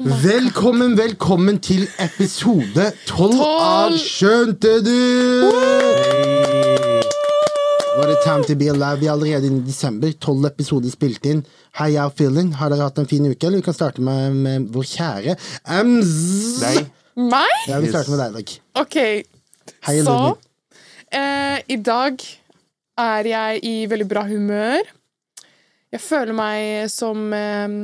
Velkommen, velkommen til episode 12 av Skjønte du? What a time to be alive. Vi er allerede inne i desember. Tolv episoder spilt inn. How you feeling? Har dere hatt en fin uke? Eller vi kan starte med, med vår kjære Ems. Meg? Ja, vi starter med deg, Dag. Ok, Hei, så eh, I dag er jeg i veldig bra humør. Jeg føler meg som eh,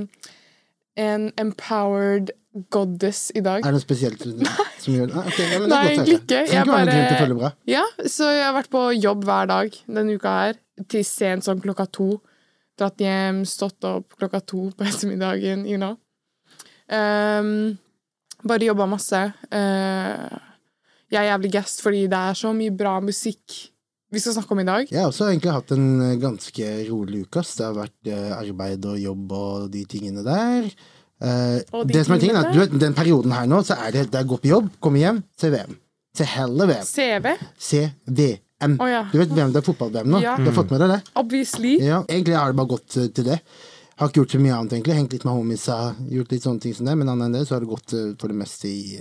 en empowered goddess i dag. Er det noe spesielt som gjør det? Ah, ok, ja, det Nei, egentlig ikke. Jeg bare-. Ja, så jeg har vært på jobb hver dag denne uka her, til sent sånn klokka to. Dratt hjem, stått opp klokka to på ettermiddagen, you know. Um, bare jobba masse. Uh, jeg er jævlig gassed fordi det er så mye bra musikk vi skal snakke om i dag. Jeg har også egentlig hatt en eh, ganske rolig uke. Det har vært eh, arbeid og jobb og de tingene der. Eh, de det som er tingen er, at du vet, Den perioden her nå, så er det, det er gå på jobb, komme hjem, se VM. Se heller VM. CV, Se VM. Ja. Du vet VM det er fotball-VM nå? Ja. Du har fått med deg det? obviously. Ja, Egentlig har det bare gått til det. Har ikke gjort så mye annet, egentlig. Hengt litt med homiesa, gjort litt sånne ting som det. Men annet enn det, så har det gått for det meste i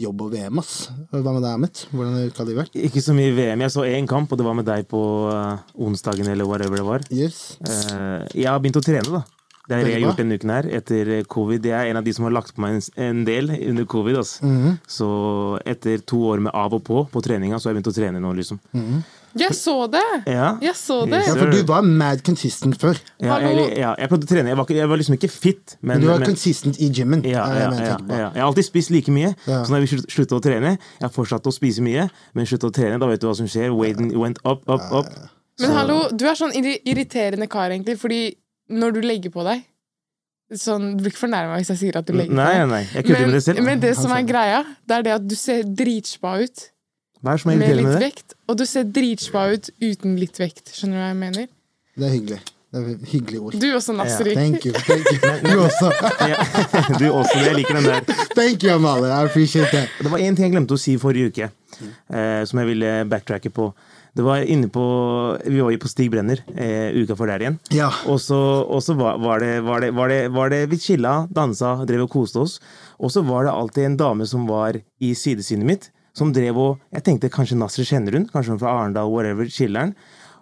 jobb og VM, ass. Hva med deg, Amit? Hvordan har uka di vært? Ikke så mye VM. Jeg så én kamp, og det var med deg på eh, onsdagen eller whatever det var. Yes. Eh, jeg har begynt å trene, da. Det er det jeg har gjort denne uken her etter eh, covid. Jeg er en av de som har lagt på meg en, del under covid. Altså. -hmm. Så etter to år med av og på på treninga, så har jeg begynt å trene nå, liksom. Jeg så det! Ja. Jeg så det! Ja, for du var mad consistent før. Ja, jeg, ja, jeg prøvde å trene. Jeg var, jeg var liksom ikke fit, men, Men du var men consistent i gymmen. ja, ja, jeg ja, ja. Jeg har alltid spist like mye. Ja. Så når vi sluttet å trene Jeg har fortsatt å spise mye, men sluttet å trene, da vet du hva som skjer. Weighten went up, up, up. Men hallo, du er sånn irriterende kar, egentlig, fordi når du legger på deg sånn, Du blir ikke fornærma hvis jeg sier at du legger på deg. nei. Jeg kødder med det selv. men det som er greia, det er det at du ser dritspa ut Hva er det som er med litt med det? vekt, og du ser dritspa ut uten litt vekt. Skjønner du hva jeg mener? Det er hyggelig. Det er hyggelige ord. Du også, Nasri. Thank you. Thank you. Du også. Ja, du også, jeg liker den der. Thank you, Amalie. I appreciate that. Det var én ting jeg glemte å si forrige uke, eh, som jeg ville backtracke på. Det var inne på Vi var jo på Stig Brenner eh, uka før der igjen. Ja. Og så, og så var, var, det, var, det, var, det, var det Vi chilla, dansa, drev og koste oss. Og så var det alltid en dame som var i sidesynet mitt, som drev og Jeg tenkte kanskje Nasser kjenner hun, kanskje hun er fra Arendal, whatever, chiller'n.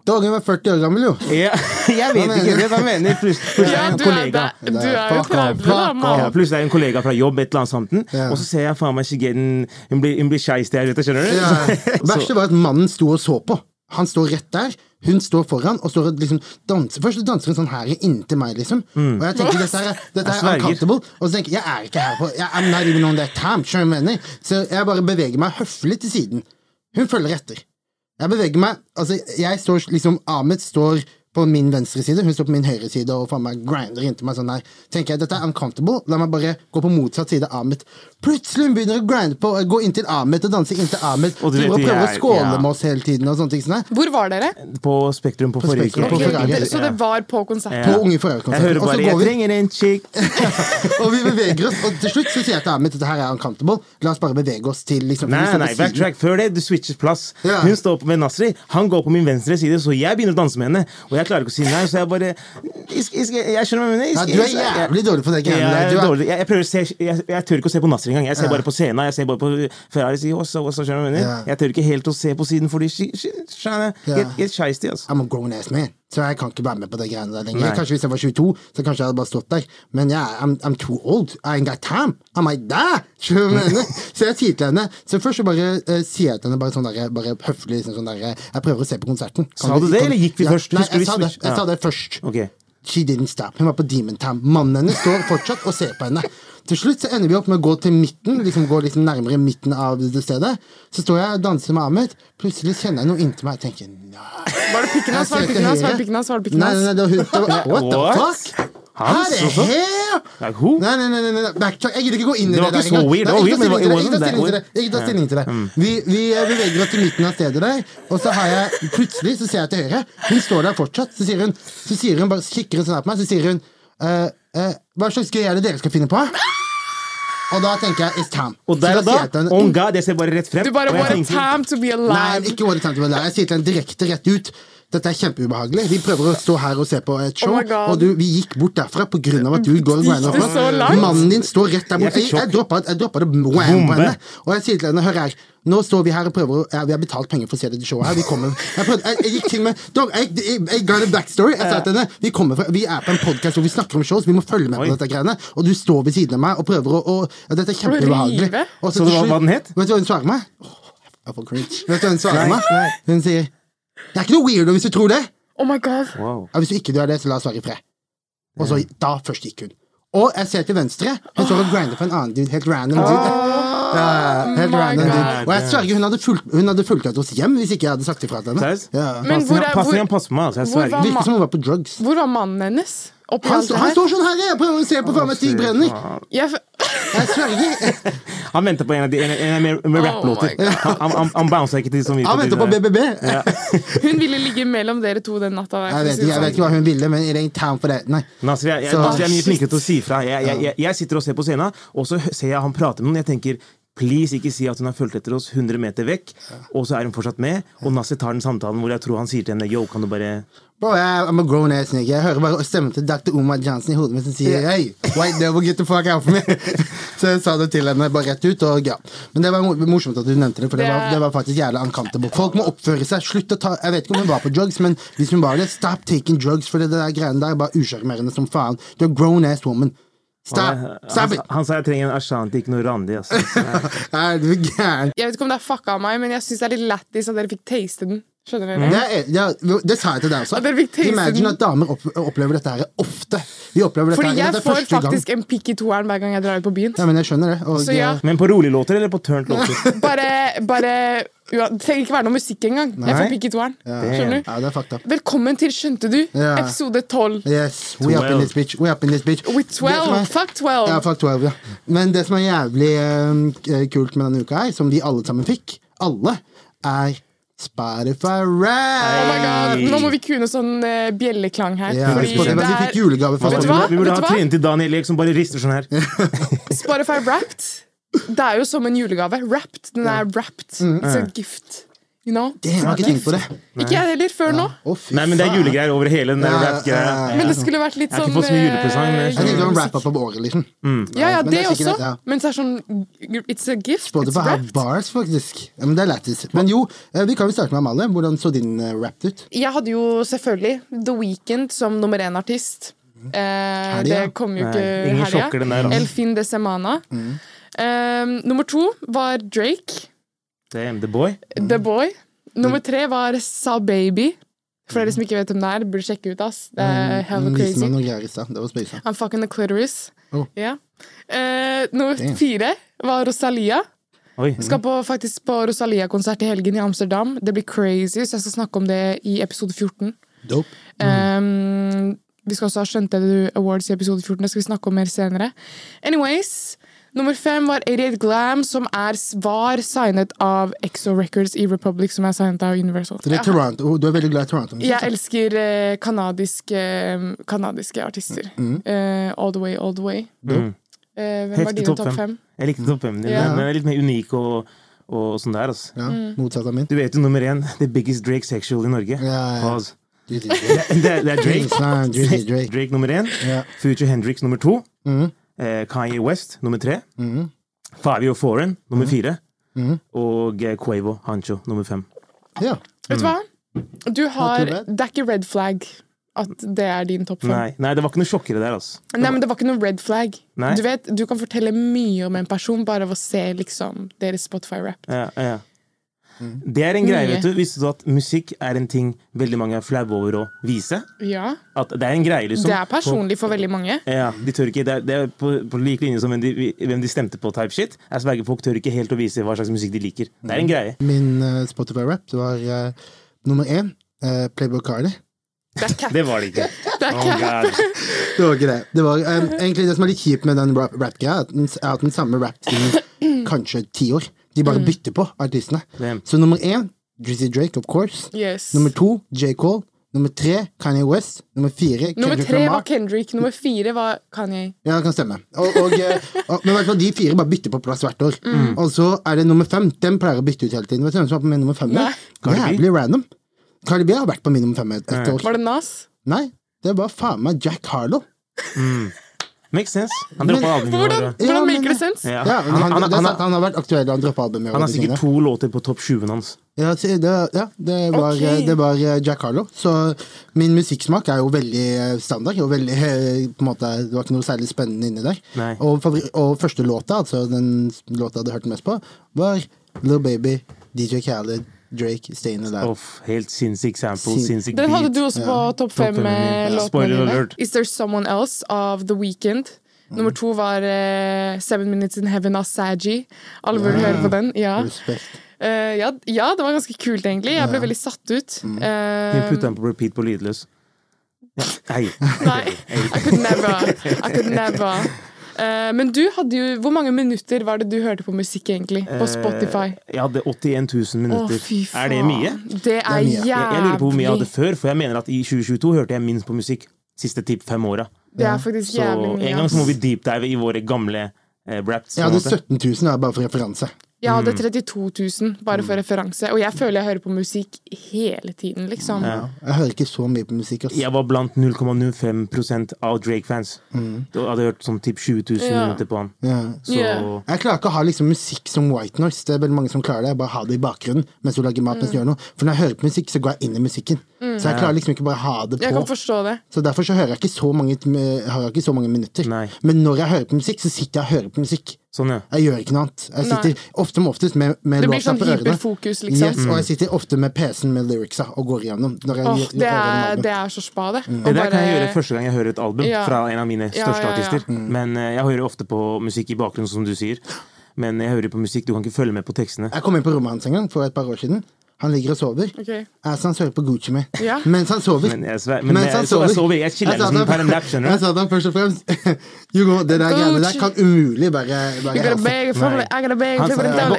Dagen var 40 år gammel, jo. Ja, jeg vet ikke det, hva mener pluss, er Ja, er en du er, kollega. du er jo Fuck 30, da. Ja, er det en kollega fra jobb, et eller annet sånt, Ja. og så ser jeg faen meg Shigen Hun blir, hun blir skeis der ute, skjønner du? Ja. Verste var at mannen sto og så på. Han står rett der, hun står foran og står og liksom danser. Først danser hun sånn her inntil meg, liksom. Og jeg tenker dette er, dette er uncomfortable. Og så tenker jeg jeg er ikke her på jeg, I'm not even on that time. Skjønner jeg? Så jeg bare beveger meg høflig til siden. Hun følger etter. Jeg beveger meg Altså, jeg står liksom Ahmed står på min venstre side, hun står på min høyre side og faen meg grinder inntil meg sånn her. Tenker jeg, dette er uncomfortable, la meg bare gå på motsatt side av Ahmed. Plutselig hun begynner å grinde på, gå inntil Ahmed og danse inntil Ahmed. Og du vet, og prøver å skåle ja. med oss hele tiden og sånne ting sånn her. Hvor var dere? På Spektrum på, På forrige uke. Okay, Ok, så det var på konserten? På Unge Forrige-konserten. Jeg hører bare 'jeg trenger en chick'. og vi beveger oss, og til slutt så sier jeg til Ahmed dette her er uncomfortable, la oss bare bevege oss til liksom Nei, nei, backtrack. Før det, du switcher plass. Ja. Hun står på med Nasri, han går på min venstre side, så jeg begynner å danse med henne. Og jeg klarer ikke å si nei, så jeg bare Jeg, jeg, jeg, jeg skjønner hva jeg mener. Du er jævlig dårlig på det greiene der. er er, jeg, jeg, prøver å se, jeg, jeg tør ikke å se på Nasser engang. Jeg ser bare på scenen. Jeg ser bare på Ferrari. si også, også, skjønner du hva jeg mener? Jeg tør ikke helt å se på siden, fordi she, she, she, she, she, she, she, she, I'm a grown ass man, så jeg kan ikke være med på det greiene der lenger. Kanskje hvis jeg var 22, så kanskje jeg hadde bare stått der. Men ja, I'm, I'm too old. I ain't got time. I like du jeg mener? Så jeg sier til henne Så først så bare uh, sier jeg til henne bare sånn der, bare høflig liksom sånn der, Jeg prøver å se på konserten. Kan Sa du det, kan- eller gikk vi ja, først? Nei, jeg sa det. Jeg sa det først. Okay. She didn't stop. Hun var på Demon Time. Mannen hennes står fortsatt og ser på henne. Til slutt så ender vi opp med å gå til midten, liksom gå liksom nærmere midten av det stedet. Så står jeg og danser med Ahmed. Plutselig kjenner jeg noe inntil meg. Jeg tenker nei. Var det pikken hans? Var det pikken hans? Var det pikken hans? Var det pikken Nei, nei, nei, det var hun. Det var, what the fuck? Hans Her er her! Nei, nei, nei, nei, nei. backtrack. Jeg gidder ikke gå inn i Det det, var der ikke så engang. weird. Jeg Nei, var ikke weird, ta men det stilling til det. Mm. Vi, vi eh, beveger oss til midten av stedet der, og så har jeg plutselig så ser jeg til høyre. Hun står der fortsatt. Så sier hun, så sier hun bare kikker hun sånn her på meg, så sier hun eh, Hva slags gøy er det dere skal finne på? Og da tenker jeg it's time. Og der og da, sier jeg on God, jeg ser bare rett frem. Du bare What a time to be alive. Nei, ikke what a time to be alive. Jeg sier til henne direkte rett ut. Dette er kjempeubehagelig. Vi prøver å stå her og se på et show, Oh og du, vi gikk bort derfra på grunn av at du går og går? Mannen din står rett der borte. Jeg, jeg, droppa, jeg droppa det på henne. Og jeg sier til henne, hør her, nå står vi her og prøver ja, Vi har betalt penger for å se dette showet her. Vi kommer Jeg, prøvde, jeg, jeg gikk til med dog, jeg, jeg, jeg ga en backstory. Jeg sa til henne vi, kommer fra, vi er på en podkast hvor vi snakker om shows, vi må følge med på Oi. dette greiene. Og du står ved siden av meg og prøver å, og, ja, Dette er kjempeubehagelig. Så til hva- hva den het? Vet du hva hun svarer meg? Oh, jeg får cringe. Vet du hva hun svarer meg? Hun sier Det er ikke noe weirdo hvis du tror det. Oh my god. Wow. Ja, hvis du ikke gjør det, så la oss være i fred. Og så, da først gikk hun. Og jeg ser til venstre. Hun står og grinder på en annen dude. Helt random dude. Ja, helt random. God. Og jeg sverger hun hadde fulgt, hun hadde fulgt etter oss hjem hvis ikke jeg hadde sagt ifra til henne. Ja. Men hvor er- hvor- pass på meg, altså. Jeg hvor var- Virker som hun var på drugs. Hvor var mannen hennes? Oppi Han, alt det han står sånn her, jeg prøver å se på faen meg Stig Brenner. Jeg, Jeg sverger. Han venter på en av de en, en, en, med Oh rapplåter. my han han, han bouncer ikke til så mye. Han venter på BBB! Ja. Hun ville ligge mellom dere to den natta. Jeg vet, jeg vet sånn. ikke hva hun ville, men it ain't time for that. Nei. Nasser, jeg, jeg, Så- jeg er mye flinkere til å si fra. Jeg, jeg, jeg, jeg sitter og ser på scenen, og så ser jeg han prate med noen. Jeg tenker Please, ikke si at hun har fulgt etter oss 100 meter vekk, og så er hun fortsatt med. Og Nazi tar den samtalen hvor jeg tror han sier til henne Yo, kan du bare Bro, jeg, I'm a grown ass nigga. Jeg hører bare stemmen til Dr. Omar Johnson i hodet mitt som sier Hey, white devil, get the fuck out for me. Så jeg sa det til henne bare rett ut, og ja. Men det var morsomt at du nevnte det, for det Det- var, det var faktisk jævlig uncountable. Folk må oppføre seg. Slutt å ta Jeg vet ikke om hun var på drugs, men hvis hun var det, stop taking drugs, for det der greiene der er bare usjarmerende som faen. Du er grown ass woman. Stop! han, Stop han, it! han sa jeg trenger en Ashanti, ikke noe Randi. Altså. Er du gæren? Jeg vet ikke om det er fucka av meg, men jeg syns det er litt lættis at dere fikk taste den. Skjønner dere? Det, er, det, det sa jeg til deg også. At dere fikk taste Imagine den. at damer opp, opplever dette her ofte. Vi opplever dette Fordi her jeg dette er får faktisk gang. en pikk i toeren hver gang jeg drar ut på byen. Ja, men jeg skjønner det. Og, Så ja. Men på rolige låter eller på turnt låter? Bare, bare ja, Det trenger ikke være noe musikk engang. Jeg får pikk i toeren. ja. Skjønner du? Ja, det er fucked up. Velkommen til Skjønte du? Ja. Episode 12. Yes, we up in this bitch. We up in this bitch. With 12. er- Fuck 12. Ja, fuck 12, ja. Men det som er jævlig eh, kult med denne uka her, som vi alle sammen fikk, alle, er Spotify Rap! Oh Nå må vi kunne sånn uh, bjelleklang her. Ja, fordi Spotify, er... vi fikk julegave fra vi burde ha trent til Daniel Ek som bare rister sånn her. Spotify Wrapped. Det er jo som en julegave. Wrapped. Den er wrapped. Mm. It's a gift. You know? Damn, jeg har ikke tenkt på det. Ikke jeg heller, før nå. Oh, Nei, men det er julegreier over hele den Ja, rap-greia. ja, ja. Men det skulle vært litt sånn Jeg har sånn ikke fått så mye julepresang, jeg eh, det wrap-up av året, liksom. Ja, ja, Men det det også. ja. Men så er sånn It's a gift. It's Spotify har wrapped. bars, faktisk. Men det er lættis. Men jo, eh, vi kan jo starte med Amalie. Hvordan så din uh, rap ut? Jeg hadde jo selvfølgelig The Weeknd som nummer én-artist. Eh, Helga. det kom jo ikke Nei, ingen helga. sjokker den der, altså. De semana. Eh, nummer to var Drake. Damn, the boy. The Boy. Nummer tre var Sa Baby. For dere som ikke vet hvem det er, burde sjekke ut. ass Det er hella Hun crazy. meg noe greier i. Det var. I'm fucking the clitoris. Oh. Ja. Eh, nummer Damn. fire var Rosalia. Oi. Skal på, faktisk på Rosalia-konsert i helgen i Amsterdam. Det blir crazy, så jeg skal snakke om det i episode 14. Dope. Um, vi skal også ha Skjønte du Awards i episode 14. Det skal vi snakke om mer senere. Anyways, nummer fem var 88 Glam, som er, var signet av Exo Records i Republic, som er signet av Universal. Så det er Toronto. Du er veldig glad i Toronto? Jeg elsker eh, kanadiske, kanadiske artister. Eh, all the way, all the way. Mm. Eh, hvem var Heftig dine topp topp fem. Jeg likte topp fem. Den er litt mer unik og, og sånn der, altså. Ja, Mm. motsatt av min. Du vet jo nummer én, the biggest Drake sexual i Norge. Ja, ja. Pause. Det, Drake. Det, det er Drake. Drake. Drake nummer én. Yeah. Future Hendrix nummer to. Mhm. Eh, Kanye West nummer tre. Mm. Fabio Foreign nummer fire. Mm. Og eh, Quavo Hancho nummer fem. Ja. Vet du hva? Du har. Det er ikke red flag at det er din topp fem. Nei, nei, det var ikke noe sjokkere der, altså. Nei, men det var ikke noe red flag. Nei. Du vet, du kan fortelle mye om en person bare av å se liksom deres Spotify-rap. Ja, ja. Det er en greie, vet du. Visste du at musikk er en ting veldig mange er flaue over å vise? Ja. At det er en greie, liksom. Det er personlig for veldig mange. Ja, de tør ikke, Det er, det er på, på lik linje som hvem de, hvem de stemte på. type shit Jeg sverger Folk tør ikke helt å vise hva slags musikk de liker. Det er en greie. Min uh, Spotify-rap var uh, nummer én uh, Playboy Carly. Det er. Det var det ikke. Oh Det var ikke det. det var, um, egentlig det som er litt kjipt med den rap- rap-greia, er at den er at den samme rap-tingen kanskje ti år. De bare bytter på artistene. Hvem? Så nummer én, Drizzy Drake, of course. Yes. Nummer to, J. Cole. Nummer tre, Kanye West. Nummer fire, Nummer tre Lamar. var Kendrick, nummer fire var Kanye. Ja, det kan stemme. Og, og, eh, og, men i hvert fall de fire bare bytter på plass hvert år. Mm. Og så er det nummer fem. Den pleier å bytte ut hele tiden. Vet du hvem som var på min nummer fem? Jævlig random. Cardi B har vært på min nummer fem et, et år. Var det Nas? Nei, det var faen meg Jack Harlow. Makes sense. Han droppa albumet i år. Hvordan, Ja, maker det sense? Ja. Ja, Han, han, han, han, har vært aktuell, han droppa albumet. han har sikkert to låter på topp 20-en hans. Ja, det, ja, det var, okay. det var eh, Jack Harlow. Så min musikksmak er jo veldig eh, standard. Og veldig, eh, på en måte, det var ikke noe særlig spennende inni der. Og, og første låta, altså den låta jeg hadde hørt mest på, var Little Baby, DJ Khaled, Drake, Stayin' Alive. Off, helt sinnssyk sample, Sin- sinnssyk Den hadde du også på topp fem fem, eh, ja. dine. alert. Is There Someone Else av The Weeknd. Nummer to var uh, Seven Minutes in Heaven av Saji. Alle burde høre på den. Ja. Respekt. Eh, ja, ja, det var ganske kult, egentlig. Jeg ble veldig satt ut. Mm. Uh, Vi putter den på repeat på lydløs. Nei. Nei, I could never. I could never. Eh, men du hadde jo Hvor mange minutter var det du hørte på musikk, egentlig? På Spotify? Eh, Jeg hadde 81 000 Å, minutter. fy faen. er det mye? Det er mye. jævlig. Jeg, jeg lurer på hvor mye jeg hadde før, for jeg mener at i 2022 hørte jeg minst på musikk. Siste typ fem åra. Det er faktisk Så jævlig mye. en gang så må vi deepdive i våre gamle eh, raps. Jeg hadde 17 000, bare for referanse. Jeg hadde Mm. 32 000, bare for referanse. Og jeg føler jeg hører på musikk hele tiden, liksom. Jeg hører ikke så mye på musikk. Altså. Jeg var blant 0,05% av Drake-fans. Du hadde hørt sånn typ 20 000 Ja. minutter på han. Ja. Så Ja. Jeg klarer ikke å ha liksom musikk som white noise. Det er veldig mange som klarer det. Jeg bare ha det i bakgrunnen mens du lager mat. mens du gjør noe For når jeg hører på musikk, så går jeg inn i musikken. Så jeg klarer liksom ikke bare ha det Jeg kan på. forstå det. Så derfor så hører jeg ikke så mange, jeg ikke så mange minutter. Nei. Men når jeg hører på musikk, så sitter jeg og hører på musikk. Sånn, ja. Jeg gjør ikke noe annet. Jeg sitter ofte med oftest med, med Det blir låta sånn på ørene. liksom. Yes, og jeg sitter ofte med PC-en med lyricsa og går igjennom. Når jeg, oh, det, er, det er så spa, det. Det der kan jeg gjøre første gang jeg hører et album Ja. fra en av mine største ja, ja. artister. Men eh, jeg hører ofte på musikk i bakgrunnen, som du sier. Men jeg hører på musikk, du kan ikke følge med på tekstene. Jeg kom inn på rommet hans en gang for et par år siden. Han ligger og sover. Okay. Altså, han hører på Gucci med. Ja. Mens han sover. Men jeg, sver- men Mens jeg, han så, jeg sover. sover, jeg chiller Jeg liksom at per han- en nap, skjønner Jeg sa til ham først og fremst Hugo, det der greiene der kan umulig bare, bare You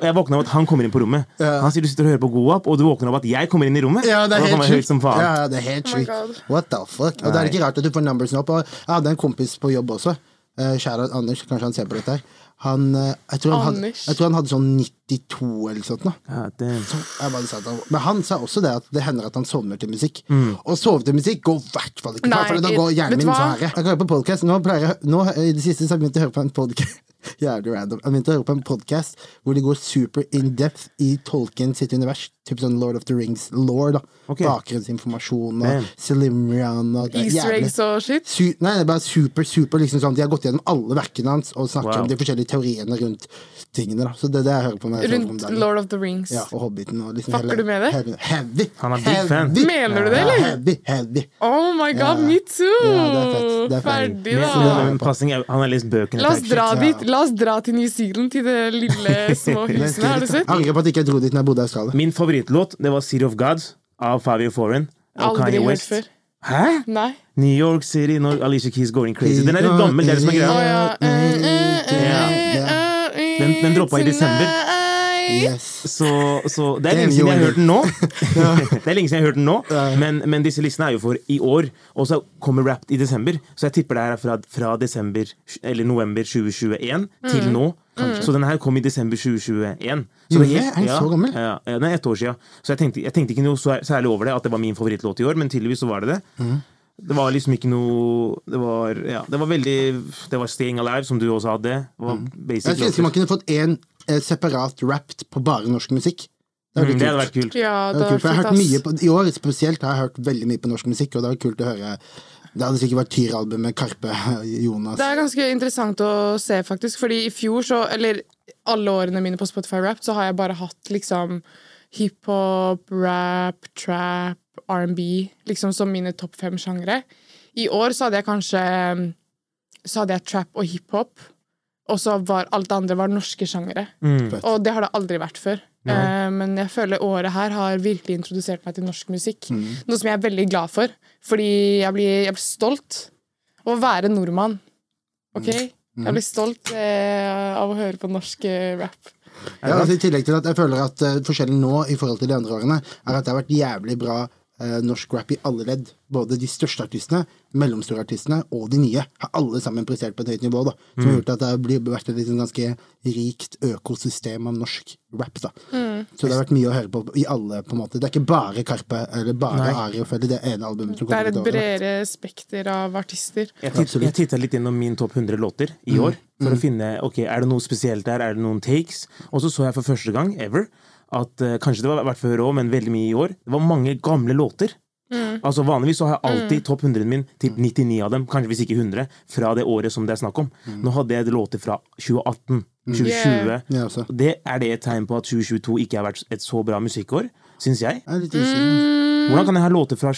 jeg, våkner av at han kommer inn på rommet. Ja. Han sier du sitter og hører på Goap, og du våkner av at jeg kommer inn i rommet. Ja, det er helt sjukt. Ja, det er helt Oh sjukt. God. What the fuck? Og det er ikke rart at du får numbersen opp. Og jeg hadde en kompis på jobb også. Uh, Kjære Anders, kanskje han ser på dette her. Han, eh, jeg, tror han hadde, jeg tror han hadde sånn 92 eller sånt. Da. Ja, damn. Jeg bare sa at han- Men han sa også det at det hender at han sovner til musikk. Mm. Og sove til musikk går i hvert fall ikke. Nei, for da går hjernen min sånn. Jeg kan høre på podcast. Nå pleier jeg, nå, I det siste så har jeg begynt å høre på en podcast Jævlig random. Jeg begynte å høre på en podcast hvor de går super in depth i Tolkien sitt univers. Typ sånn Lord of the Rings-law. da Ok. Bakgrunnsinformasjon og. Silymrian og er Easter eggs og shit. Su nei, det er bare super, super liksom sånn De har gått gjennom alle verkene hans og snakker Wow. om de forskjellige teoriene rundt tingene. da Så det er det jeg hører på om Rundt. Lord of the Rings. Ja, og Hobbiten og liksom Fucker du med det? Heavy. heavy. Han er big fan. Heavy. Mener du det, Ja, eller? heavy, heavy. Oh my god, Ja. me too! Ja, det er fett. Det er. Ferdig, da. han har lest bøkene. La oss dra dit. La oss dra til New Zealand, til det lille små husene. Har du sett? Angrer på at jeg ikke dro dit når jeg bodde i Australia. Min favorittlåt det var City of Gods av Fabio Foreign og Aldri Kanye hørt før. Hæ? Nei. New York City når Alicia Keys Going Crazy. Den er litt gammel, det er det som er greia. Den- den droppa i desember. Yes. Så, så det er lenge siden jeg har hørt den nå. det er lenge siden jeg har hørt den nå men, men disse listene er jo for i år. Og så kommer Wrapped i desember, så jeg tipper det er fra, fra desember Eller november 2021 til Mm. nå. Så denne her kom i desember 2021. Så det? Er den så gammel? Ja, ja, er ett år siden. Så jeg tenkte, jeg tenkte ikke noe så- særlig over det, at det var min favorittlåt i år, men tydeligvis så var det det. Mm. Det var liksom ikke noe Det var, ja, det var veldig Det var Staying Alive, som du også hadde. Det var basic Jeg skulle ønske man kunne fått én eh, separat rapped på bare norsk musikk. Det Mm, hadde det hadde vært kult. Ja, Det det hadde kult, for jeg har hørt mye på, I år spesielt har jeg hørt veldig mye på norsk musikk, og det var kult å høre Det hadde sikkert vært Tyr-album med Karpe, Jonas Det er ganske interessant å se, faktisk. Fordi i fjor, så Eller alle årene mine på Spotify Rap, så har jeg bare hatt liksom hiphop, rap, trap, R&B, liksom som mine topp fem sjangre. I år så hadde jeg kanskje Så hadde jeg trap og hiphop. Og så var alt det andre var norske sjangere. Mm. Og det har det aldri vært før. Eh, men jeg føler året her har virkelig introdusert meg til norsk musikk. Noe som jeg er veldig glad for, fordi jeg blir, jeg blir stolt av å være nordmann. OK? Jeg blir stolt eh, av å høre på norsk eh, rap. Ja, altså, I tillegg til at jeg føler at uh, forskjellen nå i forhold til de andre årene, er at det har vært jævlig bra norsk rap i alle ledd. Både de største artistene, mellomstore artistene og de nye har alle sammen prestert på et høyt nivå. da, Som har gjort at det har vært et liksom ganske rikt økosystem av norsk rap. da. Så det har vært mye å høre på i alle, på en måte. Det er ikke bare Karpe eller bare Nei. Ari og Freddy, det ene albumet som Det er et bredere spekter av artister. Jeg, titt, titta litt gjennom min topp 100 låter i år, for å finne ok, er det noe spesielt der, er det noen takes. Og så så jeg for første gang ever at eh, kanskje det var vært før òg, men veldig mye i år. Det var mange gamle låter. Altså Vanligvis så har jeg alltid topp 100 min til 99 av dem, kanskje hvis ikke 100, fra det året som det er snakk om. Nå hadde jeg låter fra 2018, 2020. Yeah. også. Det, er det et tegn på at 2022 ikke har vært et så bra musikkår? Syns jeg. Jeg usikker. Hvordan kan jeg ha låter fra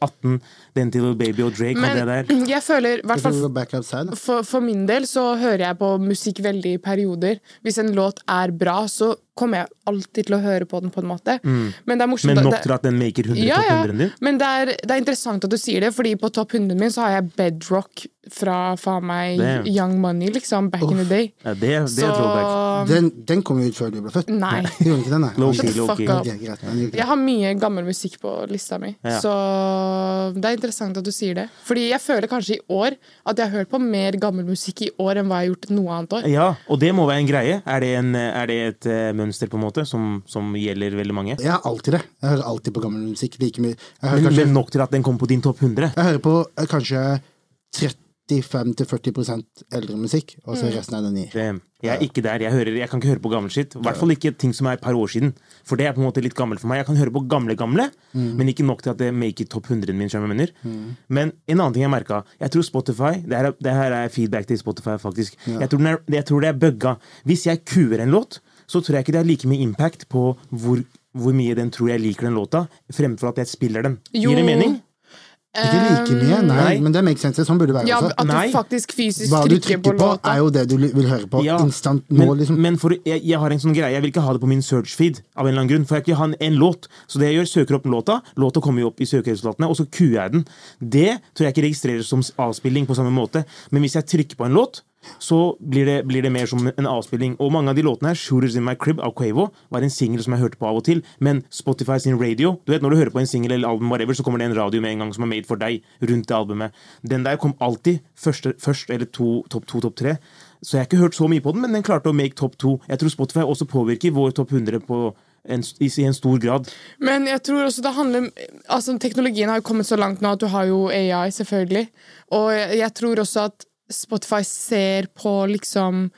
2018, den til Baby og Drake? Men og jeg der? jeg føler, hvert det fall for, for min del så hører jeg på musikk veldig i perioder. Hvis en låt er bra, så kommer jeg alltid til å høre på den, på en måte. Men det er morsomt Men nok til at den maker 100 ja, topp ja. 100 din? Men det er, det er interessant at du sier det, Fordi på topp 100 min så har jeg Bedrock fra faen meg Damn. Young Money, liksom. Back in the day. Ja, det, det er Så throwback. Den, den kom jo ut før du ble født. Nei. Gjorde ikke den, nei. Gjorde ikke Jeg har mye gammel musikk på lista mi, Ja. så det er interessant at du sier det. Fordi jeg føler kanskje i år at jeg har hørt på mer gammel musikk i år enn hva jeg har gjort noe annet år. Ja, og det må være en greie. Er det, en, er det et uh, mønster på en måte som, som gjelder veldig mange? Jeg har alltid det. Jeg hører alltid på gammel musikk like mye. Jeg hører, Men, kanskje, men nok til at den kommer på din topp 100? jeg hører på kanskje kanskje 35-40% eldre musikk, og så resten er den ny. Damn. Jeg er ikke der. Jeg, hører, jeg kan ikke høre på gammel skitt. I hvert fall ikke ting som er et par år siden. For det er på en måte litt gammelt for meg. Jeg kan høre på gamle, gamle, men ikke nok til at det make it topp 100 min. jeg mener. Men en annen ting jeg merka Jeg tror Spotify Det her, er- det her er feedback til Spotify, faktisk. Jeg, tror den er, jeg tror det er bugga. Hvis jeg kuer en låt, så tror jeg ikke det har like mye impact på hvor, hvor mye den tror jeg liker den låta, fremfor at jeg spiller den. Jo. Gir det mening? Ikke like mye, nei, Nei. men det makes sense. Sånn burde det være Ja, også. At Nei. du faktisk fysisk Hva du trykker på trykker på, låta. er jo det du vil høre på Ja, instant nå, men, liksom. men for, jeg, jeg har en sånn greie Jeg vil ikke ha det på min search-feed. Av en eller annen grunn For jeg vil ikke ha en, en låt. Så det jeg gjør, søker opp låta. Låta kommer jo opp i søkeresultatene, og så kuer jeg den. Det tror jeg ikke registreres som avspilling på samme måte. Men hvis jeg trykker på en låt, så blir det, blir det mer som en avspilling. Og mange av de låtene her, 'Shooters In My Crib' av Quavo, var en singel som jeg hørte på av og til. Men Spotify sin radio Du vet Når du hører på en singel eller album, whatever, så kommer det en radio med en gang som er made for deg rundt det albumet. Den der kom alltid første, først eller to, topp to, topp tre. Så jeg har ikke hørt så mye på den, men den klarte å make topp to. Jeg tror Spotify også påvirker vår topp 100 på en, i, i en stor grad. Men jeg tror også det handler Altså Teknologien har jo kommet så langt nå at du har jo AI, selvfølgelig. Og jeg, jeg tror også at Spotify ser på liksom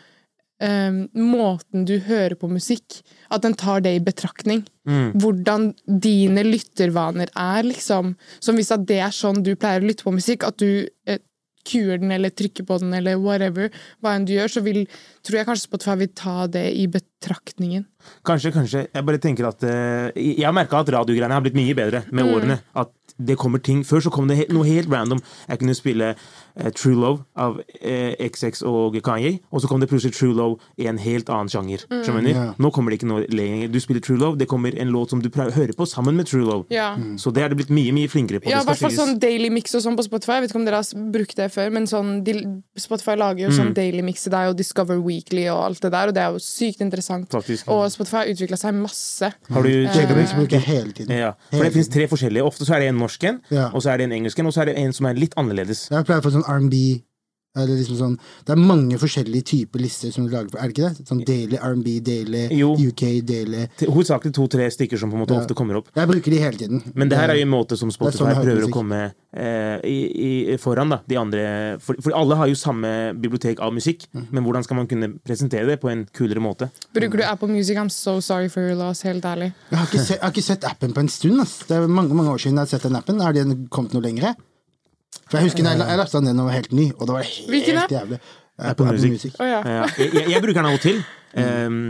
Um, måten du hører på musikk. At den tar det i betraktning. Hvordan dine lyttervaner er, liksom. Som hvis at det er sånn du pleier å lytte på musikk, at du eh, kuer den eller trykker på den eller whatever, hva enn du gjør, så vil, tror jeg kanskje Spotify vil ta det i betraktningen. Kanskje, kanskje. Jeg bare tenker at uh, Jeg har merka at radiogreiene har blitt mye bedre med årene. At det kommer ting Før så kom det he noe helt random. Jeg kunne spille uh, True Love av uh, XX og Kanye, og så kom det plutselig True Love i en helt annen sjanger. Mm. Yeah. Nå kommer det ikke noe lenger. Du spiller True Love, det kommer en låt som du prøver å høre på sammen med True Love. Ja. Så det er det blitt mye mye flinkere på. Ja, i hvert fall sånn daily mix og sånn på Spotify. Jeg vet ikke om dere har brukt det før, men sånn, de, Spotify lager jo Mm. sånn daily mix til deg, og Discover Weekly og alt det der, og det er jo sykt interessant. Faktisk. Og Spotify har utvikla seg masse. Har du Jacobix bruker jeg hele tiden. ja, for det finnes tre forskjellige. Ofte så er det en norsk en, Ja. og så er det en engelsk en, og så er det en som er litt annerledes. Jeg pleier å få sånn R&B liksom sånn, Det er mange forskjellige typer lister som du lager er det ikke det? Sånn daily R&B, daily Jo. UK, daily Hovedsakelig to-tre stykker som på en måte Ja. ofte kommer opp. Jeg bruker de hele tiden. Men det her er jo en måte som sånn Spotify jeg prøver å komme eh, i, i, foran da, de andre. For, for alle har jo samme bibliotek av musikk, mm. men hvordan skal man kunne presentere det på en kulere måte? Bruker du Apple Music? I'm so sorry for your loss, helt ærlig. Jeg har, ikke sett, jeg har ikke sett appen på en stund. Ass. Det er mange mange år siden jeg har sett den appen. Har den kommet noe lenger? For Jeg husker jeg, jeg lasta den ned da den var helt ny, og det var helt jævlig. Apple Music. Å ja. Ja, jeg, jeg, jeg bruker den av og til. Um,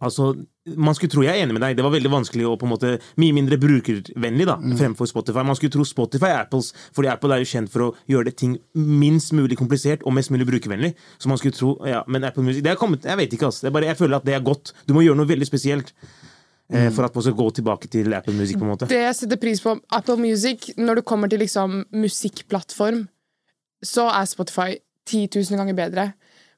Altså, man skulle tro jeg er enig med deg, det var veldig vanskelig og på en måte mye mindre brukervennlig da, Mm. fremfor Spotify. Man skulle tro Spotify er Apples, fordi Apple er jo kjent for å gjøre det ting minst mulig komplisert og mest mulig brukervennlig. Så man skulle tro, ja, Men Apple Music det er kommet, Jeg vet ikke, ass. Det er bare, jeg føler at det er godt. Du må gjøre noe veldig spesielt Mm. for at man skal gå tilbake til Apple Music. på en måte. Det jeg setter pris på Apple Music, når det kommer til liksom musikkplattform, så er Spotify 10 000 ganger bedre.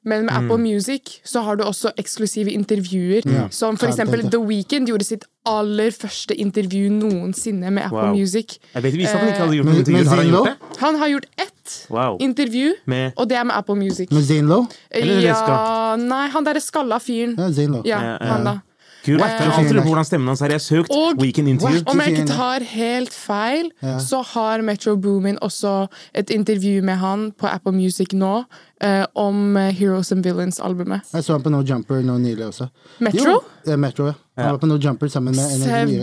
Men med Apple Music så har du også eksklusive intervjuer. Som for Ja, eksempel det- det. The Weeknd gjorde sitt aller første intervju noensinne med Apple Wow. Music. Jeg vet, ikke, han ikke hadde gjort Men- noen men Har han gjort det? Han har gjort ett Wow. intervju, Med og det er med Apple Music. Med Zane Lowe? Eller Ja, nei, han derre skalla fyren. Ja, Zane Lowe. Ja, Ja, ja. han da. Kult. eh, alltid hvordan stemmen hans er. Jeg har søkt Og- Weekend Interview. Om jeg ikke tar helt feil, Ja. så har Metro Boomin også et intervju med han på Apple Music nå eh, om eh, Heroes and Villains-albumet. Jeg så han på No Jumper nå nylig også. Metro? Jo, Metro, ja. Han Ja. var på No Jumper sammen med.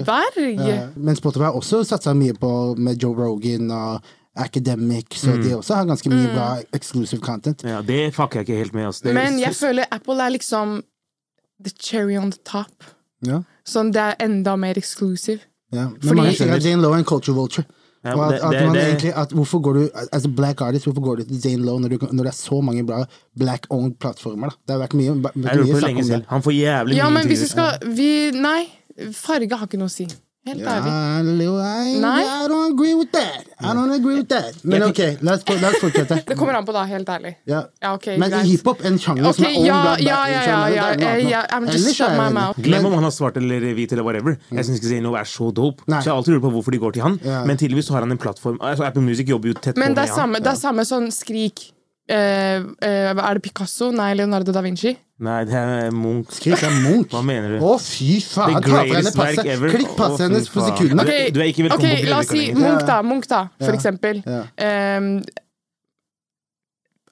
Severg! Eh, Men Spotify har også satsa mye på med Joe Rogan og Academic, så Mm. de også har ganske mye bra exclusive content. Ja, det fucker jeg ikke helt med. Altså. Men jeg føler Apple er liksom the cherry on the top. Ja, Sånn det er enda mer exclusive. ja. Men Fordi- mange sier at Jane Lowe er en culture vulture. Ja, og at, det- at man det- egentlig, at hvorfor går du, as a black artist, hvorfor går du til Jane Lowe når, du, når det er så mange bra black-owned plattformer? da? Det har vært mye, vært mye det snakk om det. Han får jævlig Ja, mye men hvis du intervjuer. skal vi, Nei, farge har ikke noe å si. Helt ærlig. Ja, I, I don't agree with that. I don't agree with that. Men ok, la oss, fortsette. Det kommer an på, da. Helt ærlig. Ja. Ja, ok, Men hiphop, en sjanger okay, som er ja, blant ja, ja, ja, ja, er ja, ja, I'm just shut my mouth. Glem om han har svart eller hvit eller whatever. Jeg syns ikke Zaino er så dope. Nei. Så jeg har alltid lurt på hvorfor de går til han. Ja. Men tydeligvis så har han en plattform. Altså, Apple Music jobber jo tett på med han. Men det er samme sånn skrik eh, uh, Er det Picasso? Nei, Leonardo da Vinci? Nei, det er Munch. Skrik er Munch. Hva mener du? Å, fy faen! The Ta greatest passet. ever. Klikk passet hennes på sekundene. Ok. Du er ikke velkommen Ok, La oss si Munch, da. Munch da, for Ja. eksempel. Ja. Um,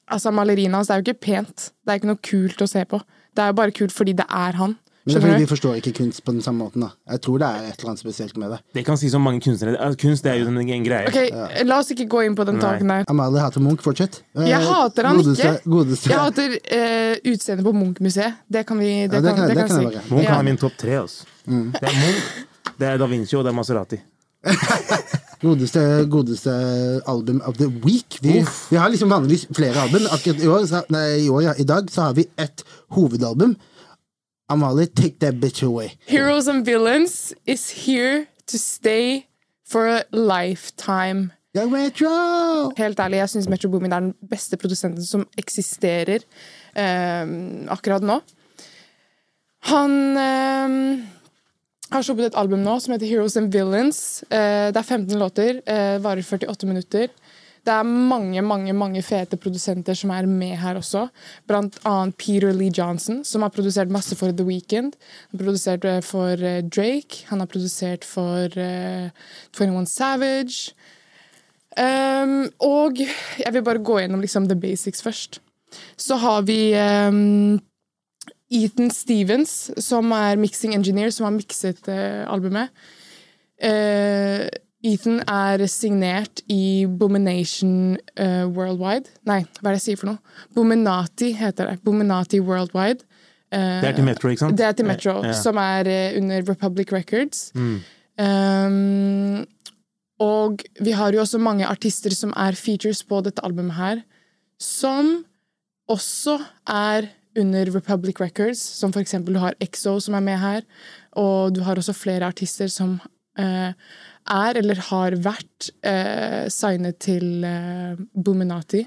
altså, maleriene hans det er jo ikke pent. Det er ikke noe kult å se på. Det er jo bare kult fordi det er han. Men det er fordi vi forstår ikke kunst på den samme måten. da Jeg tror det er et eller annet spesielt med det. Det kan sies om mange kunstnere. Kunst det er jo en, en greie. Ok, La oss ikke gå inn på den Nei. taken der. Amalie hater Munch, fortsett. Eh, Jeg hater han godeste, ikke. Godeste. Jeg hater uh, utseendet på Munch-museet. Det kan vi det Ja, det kan, kan- det det kan kan jeg jeg si. Munch Ja. har min topp tre. Altså. Det er Munch, det er Da Vinci og det er Maserati. Godeste, godeste album of the week. Vi, vi har liksom vanligvis flere album. Akkurat i år, så, nei, i, år ja, i dag så har vi ett hovedalbum. Amalie, take that bitch away. Heroes and Villains is here to stay for a lifetime. Ja, Metro! Helt ærlig, jeg syns Metro Boomin er den beste produsenten som eksisterer eh, akkurat nå. Han eh, har sluppet et album nå som heter Heroes and Villains. Eh, det er 15 låter, eh, varer 48 minutter. Det er mange mange, mange fete produsenter som er med her også. Blant annet Peter Lee Johnson, som har produsert masse for The Weeknd. Han har produsert eh, for eh, Drake. Han har produsert for uh, 21 Savage. Um, og jeg vil bare gå gjennom liksom the basics først. Så har vi um, Ethan Stevens, som er mixing engineer, som har mikset uh, albumet. Eh, Ethan er signert i Bomination uh, Worldwide. Nei, hva er det jeg sier for noe? Bominati heter det. Bominati Worldwide. Uh, Det er til Metro, ikke sant? det er til Metro, Ja. som er uh, under Republic Records. Um, og vi har jo også mange artister som er features på dette albumet her, som også er under Republic Records, som for eksempel du har EXO som er med her, og du har også flere artister som eh, er eller har vært eh, signet til eh, Buminati,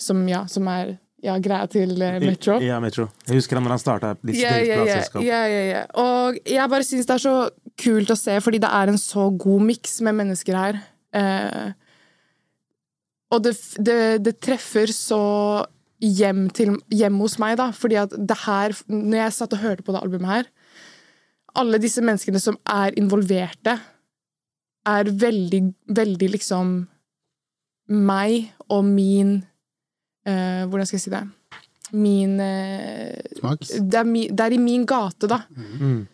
som, ja, som er ja, greia til eh, Metro. Ja, Metro. Jeg husker han når han starta ja, ja, ja. Og jeg bare syns det er så kult å se, fordi det er en så god miks med mennesker her. Eh, og det, det, det treffer så hjem, til, hjem hos meg, da. Fordi at det her Når jeg satt og hørte på det albumet her Alle disse menneskene som er involverte, er veldig, veldig liksom meg og min uh, Hvordan skal jeg si det? Min uh, det er, mi, det er i min gate, da.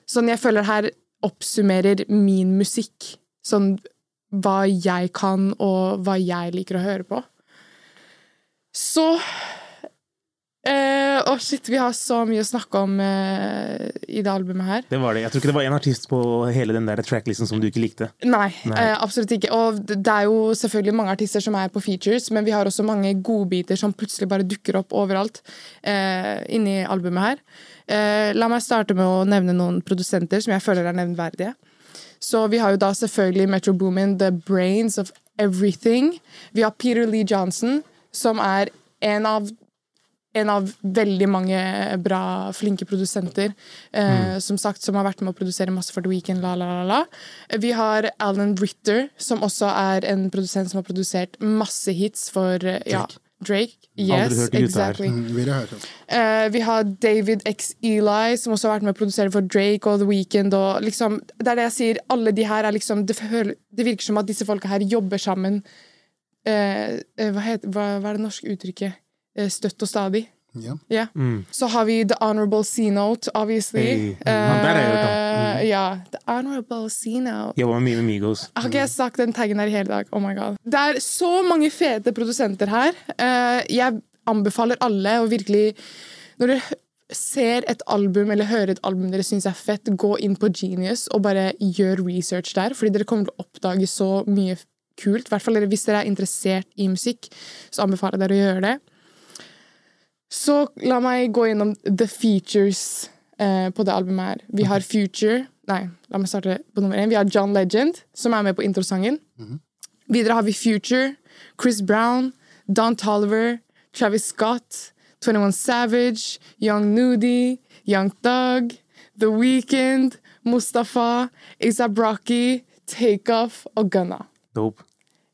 Sånn jeg føler her oppsummerer min musikk. Sånn hva jeg kan, og hva jeg liker å høre på. Så eh, Å, shit, vi har så mye å snakke om uh, i det albumet her. Det var det. Jeg tror ikke det var én artist på hele den der tracklisten som du ikke likte. Nei, Nei. Uh, absolutt ikke. Og det er jo selvfølgelig mange artister som er på features, men vi har også mange godbiter som plutselig bare dukker opp overalt uh, inni albumet her. La meg starte med å nevne noen produsenter som jeg føler er nevnverdige. Så vi har jo da selvfølgelig Metro Boomin, The Brains of Everything. Vi har Peter Lee Johnson, som er en av en av veldig mange bra, flinke produsenter. Eh, Som sagt, som har vært med å produsere masse for The Weeknd. La, la, la, la. Vi har Alan Ritter, som også er en produsent som har produsert masse hits for eh, ja, Drake. Yes, exactly. Mm. Eh, vi har David X Eli, som også har vært med å produsere for Drake og The Weeknd. Og liksom, det er det jeg sier, alle de her er liksom Det, det virker som at disse folka her jobber sammen Uh, eh, hva, heter, hva, hva er det norske uttrykket? Eh, støtt og stadig. Ja. Mm. Så har vi The Honorable C-Note, obviously. Hey, han der har jeg hørt om. Eh, Ja. The Honorable C-Note. Jobba mye med Migos. Har ikke jeg sagt den taggen her i hele dag? Oh my god. Det er så mange fete produsenter her. Uh, jeg anbefaler alle å virkelig Når dere ser et album eller hører et album dere syns er fett, gå inn på Genius og bare gjør research der, fordi dere kommer til å oppdage så mye kult. I hvert fall hvis dere er interessert i musikk, så anbefaler jeg dere å gjøre det. Så la meg gå gjennom the features eh, på det albumet her. Vi har Future Nei, la meg starte på nummer én. Vi har John Legend, som er med på introsangen. Videre har vi Future, Chris Brown, Don Tolliver, Travis Scott, 21 Savage, Young Nudie, Young Thug, The Weeknd, Mustafa, A$AP Rocky, Takeoff og Gunna. Dope.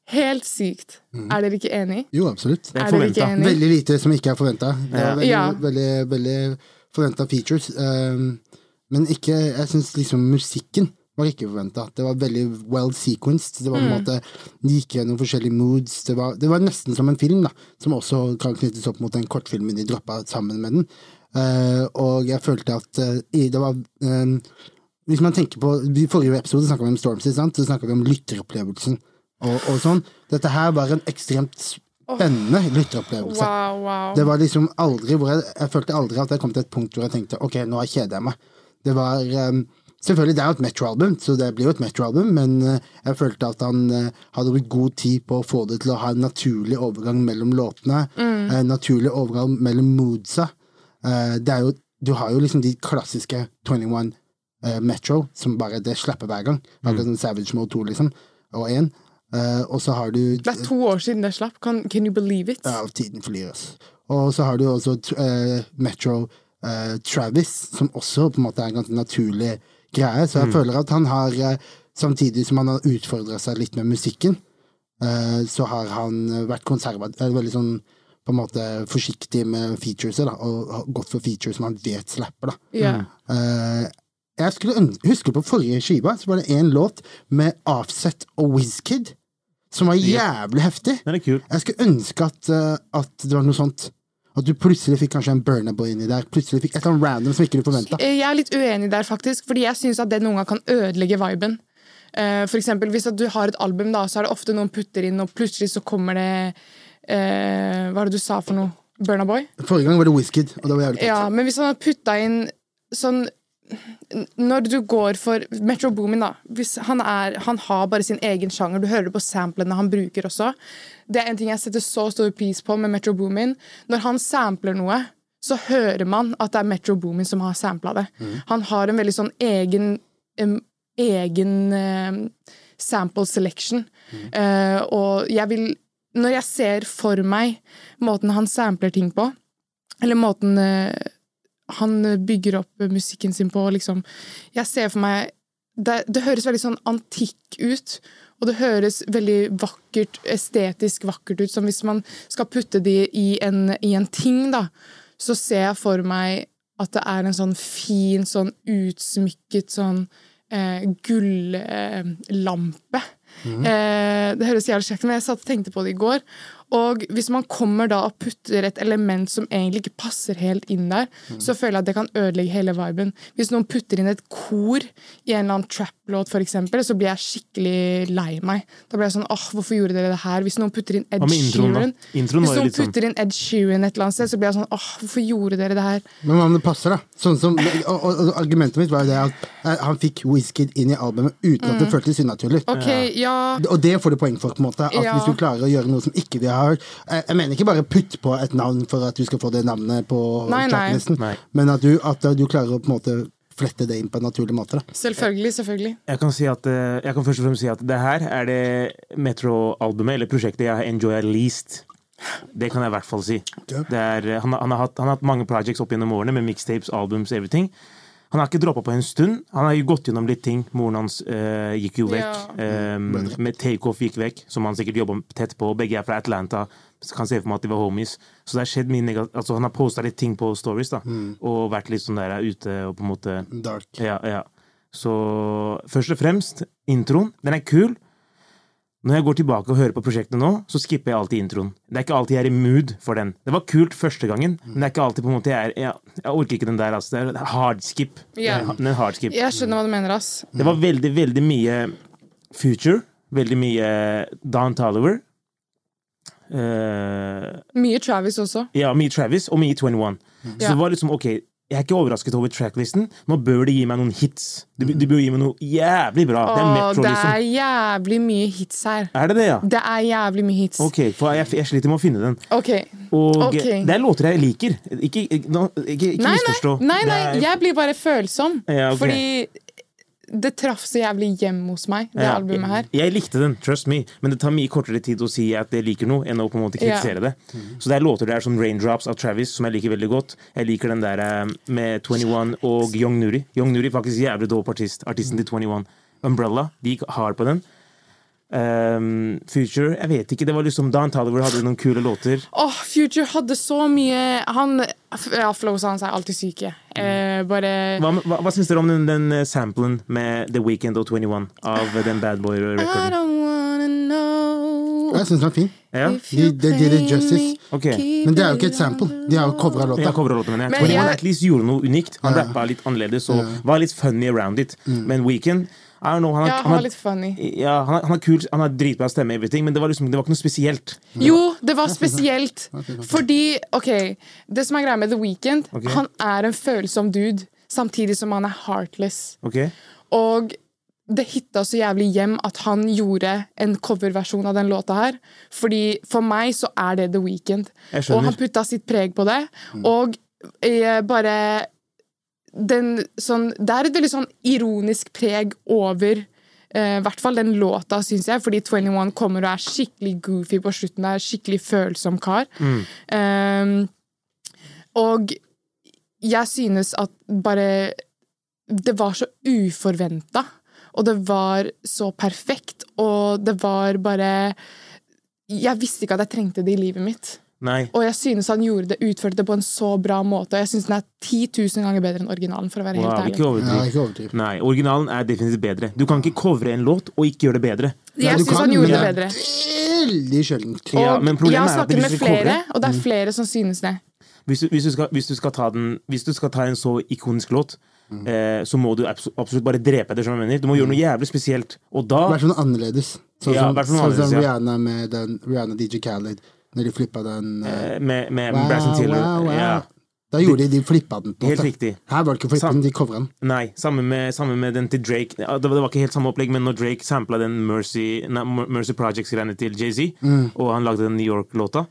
Helt sykt. Er dere ikke enig? Jo, absolutt. Det er Er dere ikke enig? Veldig lite som ikke er forventa. Det Ja. veldig, Ja. veldig, veldig forventa features. Um, men ikke Jeg syns liksom musikken var ikke forventa. Det var veldig well sequenced. Det var på en måte De gikk gjennom forskjellige moods. Det var, det var nesten som en film, da, som også kan knyttes opp mot den kortfilmen de droppa sammen med den. Uh, og jeg følte at uh, det var um, Hvis man tenker på I forrige episode snakka vi om Stormzy, sant? så snakka vi om lytteropplevelsen og, og sånn. Dette her var en ekstremt spennende lytteropplevelse. Wow, wow. Det var liksom aldri hvor jeg, jeg følte aldri at jeg kom til et punkt hvor jeg tenkte ok, nå kjeder jeg meg. Det var um, Selvfølgelig, det er jo et Metro-album, så det blir jo et Metro-album, men uh, jeg følte at han uh, hadde brukt god tid på å få det til å ha en naturlig overgang mellom låtene. En naturlig overgang mellom moodsa. Uh, det er jo Du har jo liksom de klassiske 21 uh, Metro, som bare det slapper hver gang. Akkurat som Savage Mode 2, liksom, og 1. Uh, og så har du Det er to år siden det slapp. Can, can you believe it? ja, tiden flyr, altså. Og så har du også uh, Metro uh, Travis, som også på en måte er en ganske naturlig greie. Så jeg føler at han har, samtidig som han har utfordra seg litt med musikken, eh, så har han vært konservativ, veldig sånn på en måte forsiktig med featureset, da, og gått for features som han vet slapper, da. Ja. Jeg skulle huske på forrige skiva, så var det en låt med Offset og Wizkid, som var jævlig heftig. Den er kul. Jeg skulle ønske at, eh, at det var noe sånt. At du plutselig fikk kanskje en Burna Boy inni der. Plutselig fikk et eller annet random som ikke du forventa. Eh, Jeg er litt uenig der, faktisk, fordi jeg syns at det noen gang kan ødelegge viben. Eh, For eksempel, hvis at du har et album, da, så er det ofte noen putter inn, og plutselig så kommer det eh, Hva var det du sa for noe? Burnaboy? Forrige gang var det Wizkid, og det var jævlig Ja, men hvis han har putta inn sånn Når du går for Metro Boomin, da han, er, han har bare sin egen sjanger. Du hører det på samplene han bruker også. Det er en ting jeg setter så stor pris på med Metro Boomin. Når han sampler noe, så hører man at det er Metro Boomin som har sampla det. Han har en veldig sånn egen egen sample selection. Eh, og jeg vil Når jeg ser for meg måten han sampler ting på, eller måten eh, han bygger opp musikken sin på, liksom Jeg ser for meg det, det høres veldig sånn antikk ut. Og det høres veldig vakkert, estetisk vakkert ut. Som hvis man skal putte det i en, i en ting, da, så ser jeg for meg at det er en sånn fin, sånn utsmykket sånn eh, gullampe. Eh, det høres jævlig kjekt ut, men jeg satt og tenkte på det i går. Og hvis man kommer da og putter et element som egentlig ikke passer helt inn der, så føler jeg at det kan ødelegge hele viben. Hvis noen putter inn et kor i en eller annen trap-låt, eksempel, så blir jeg skikkelig lei meg. Da blir jeg sånn åh, hvorfor gjorde dere det her? Hvis noen putter inn Ed? Sheeran Hvis noen sånn- putter inn Ed Sheeran et eller annet sted, så blir jeg sånn åh, hvorfor gjorde dere det her? Men hva om det passer, da? Sånn som, og, og, og Argumentet mitt var jo det at eh, han fikk Wizkid inn i albumet uten at det føltes unaturlig. Ok, ja, Og det får du poeng for, på en måte. At Ja. hvis du klarer å gjøre noe som ikke de har hørt Jeg, jeg mener ikke bare putt på et navn for at du skal få det navnet på Nei. men at du, at du klarer å på en måte flette det inn på en naturlig måte. Da. selvfølgelig, selvfølgelig. Jeg kan, si at, eh, jeg kan først og fremst si at det her er det Metro-albumet, eller prosjektet, jeg har enjoya least. Det kan jeg i hvert fall si. Ja. Det er, eh, han, har- han, har hatt, han har hatt mange projects opp gjennom årene, med mixtapes, albums, everything. Han har ikke droppa på en stund. Han har jo gått gjennom litt ting. Moren hans eh, gikk jo vekk. Ja. Um, med Takeoff gikk vekk, som han sikkert jobba tett på. Begge er fra Atlanta. Så kan se for meg at de var homies. Så det har skjedd mye negat altså, Han har posta litt ting på stories, da. Og vært litt sånn der ute og på en måte Dark. ja, ja. Så først og fremst, introen. Den er kul. Når jeg går tilbake og hører på prosjektet nå, så skipper jeg alltid introen. Det er ikke alltid jeg er i mood for den. Det var kult første gangen, men det er ikke alltid på en måte jeg er Jeg, jeg orker ikke den der, altså. Det er hard skip. Ja. Den er hard skip. Jeg skjønner hva du mener, ass. Det var veldig, veldig mye Future. Veldig mye Don Tolliver. Uh, Mye Travis også. ja, mye Travis og mye 21. Så Ja. det var liksom, ok, jeg er ikke overrasket over tracklisten. Nå bør de gi meg noen hits. De, de bør gi meg noe jævlig bra. det er Åh, Metro, det liksom. er jævlig mye hits her. Er det det, ja? Det er jævlig mye hits. Ok, for jeg, jeg sliter med å finne den. Ok. Og okay. det er låter jeg liker. Ikke, ikke, ikke, ikke Nei, misforstå. nei, nei, nei, jeg blir bare følsom. Ja, okay. Fordi det traff så jævlig hjem hos meg, det Ja, albumet her. Jeg, jeg likte den, trust me, men det tar mye kortere tid å si at jeg liker noe, enn å på en måte Ja. kritisere det. Så det er låter der som Raindrops av Travis, som jeg liker veldig godt. Jeg liker den der eh, med 21 og Young Nuri. Young Nuri er faktisk jævlig dope artist. Artisten til 21. Umbrella, de gikk hard på den. Um, Future, jeg vet ikke. Det var liksom Dan Tolliver hadde noen kule låter. Åh, Future hadde så mye Han Ja, flowsa hans er alltid syke. Eh, bare Hva, hva, hva syns dere om den, den eh, samplen med The Weeknd og 21 av den Bad Boy-recorden? don't wanna know Jeg syns den er fin. Ja? De- de did it justice. Okay. Men det er jo ikke et sample. De har jo covra låta. Ja, låta men jeg. Men 21 jeg- at least gjorde noe unikt. Han rappa litt annerledes og var litt funny around it. Men Weekend know, han, er, Ja, han, han var litt funny. ja, han, har- han er kul, han har dritbra stemme, everything, men det var, liksom, det var ikke noe spesielt. Jo, det var spesielt. Fordi, OK Det som er greia med The Weeknd, okay. han er en følsom dude, samtidig som han er heartless. Okay. Og det hitta så jævlig hjem at han gjorde en coverversjon av den låta her. Fordi for meg så er det The Weeknd. Og han putta sitt preg på det. Og eh, bare den sånn Det er et veldig sånn ironisk preg over eh, i hvert fall den låta, syns jeg, fordi 21 kommer og er skikkelig goofy på slutten. Det er skikkelig følsom kar. Um, og jeg synes at bare Det var så uforventa, og det var så perfekt, og det var bare Jeg visste ikke at jeg trengte det i livet mitt. Nei. Og jeg synes han gjorde det, utførte det på en så bra måte, og jeg synes den er 10 000 ganger bedre enn originalen, for å være Wow, helt ærlig. Ikke overdriv. ikke overdriv. Nei, originalen er definitivt bedre. Du kan ikke covre en låt og ikke gjøre det bedre. Ja, Jeg du synes kan, han gjorde det bedre. Veldig sjeldent. Ja, men problemet jeg har er at snakket med flere, og det er flere som synes det. Hvis du, hvis du, skal, hvis du skal ta den Hvis du skal ta en så ikonisk låt, eh, så må du absolutt bare drepe det. som jeg mener. Du må gjøre noe jævlig spesielt. Og da Vær sånn annerledes. Sånn som, ja, sånn sånn som ja. Rihanna med den Rihanna DJ Khaled, når de flippa den eh, eh, Med, med wow, Bryson Tiller wow, wow. Ja, Da gjorde de de flippa den. Helt riktig. Her var det ikke flippa den, de covra den. Nei, samme med, samme med den til Drake. Det, var, det var ikke helt samme opplegg, men når Drake sampla den Mercy, nei, Mercy Projects-greiene til Jay-Z, Mm. og han lagde den New York-låta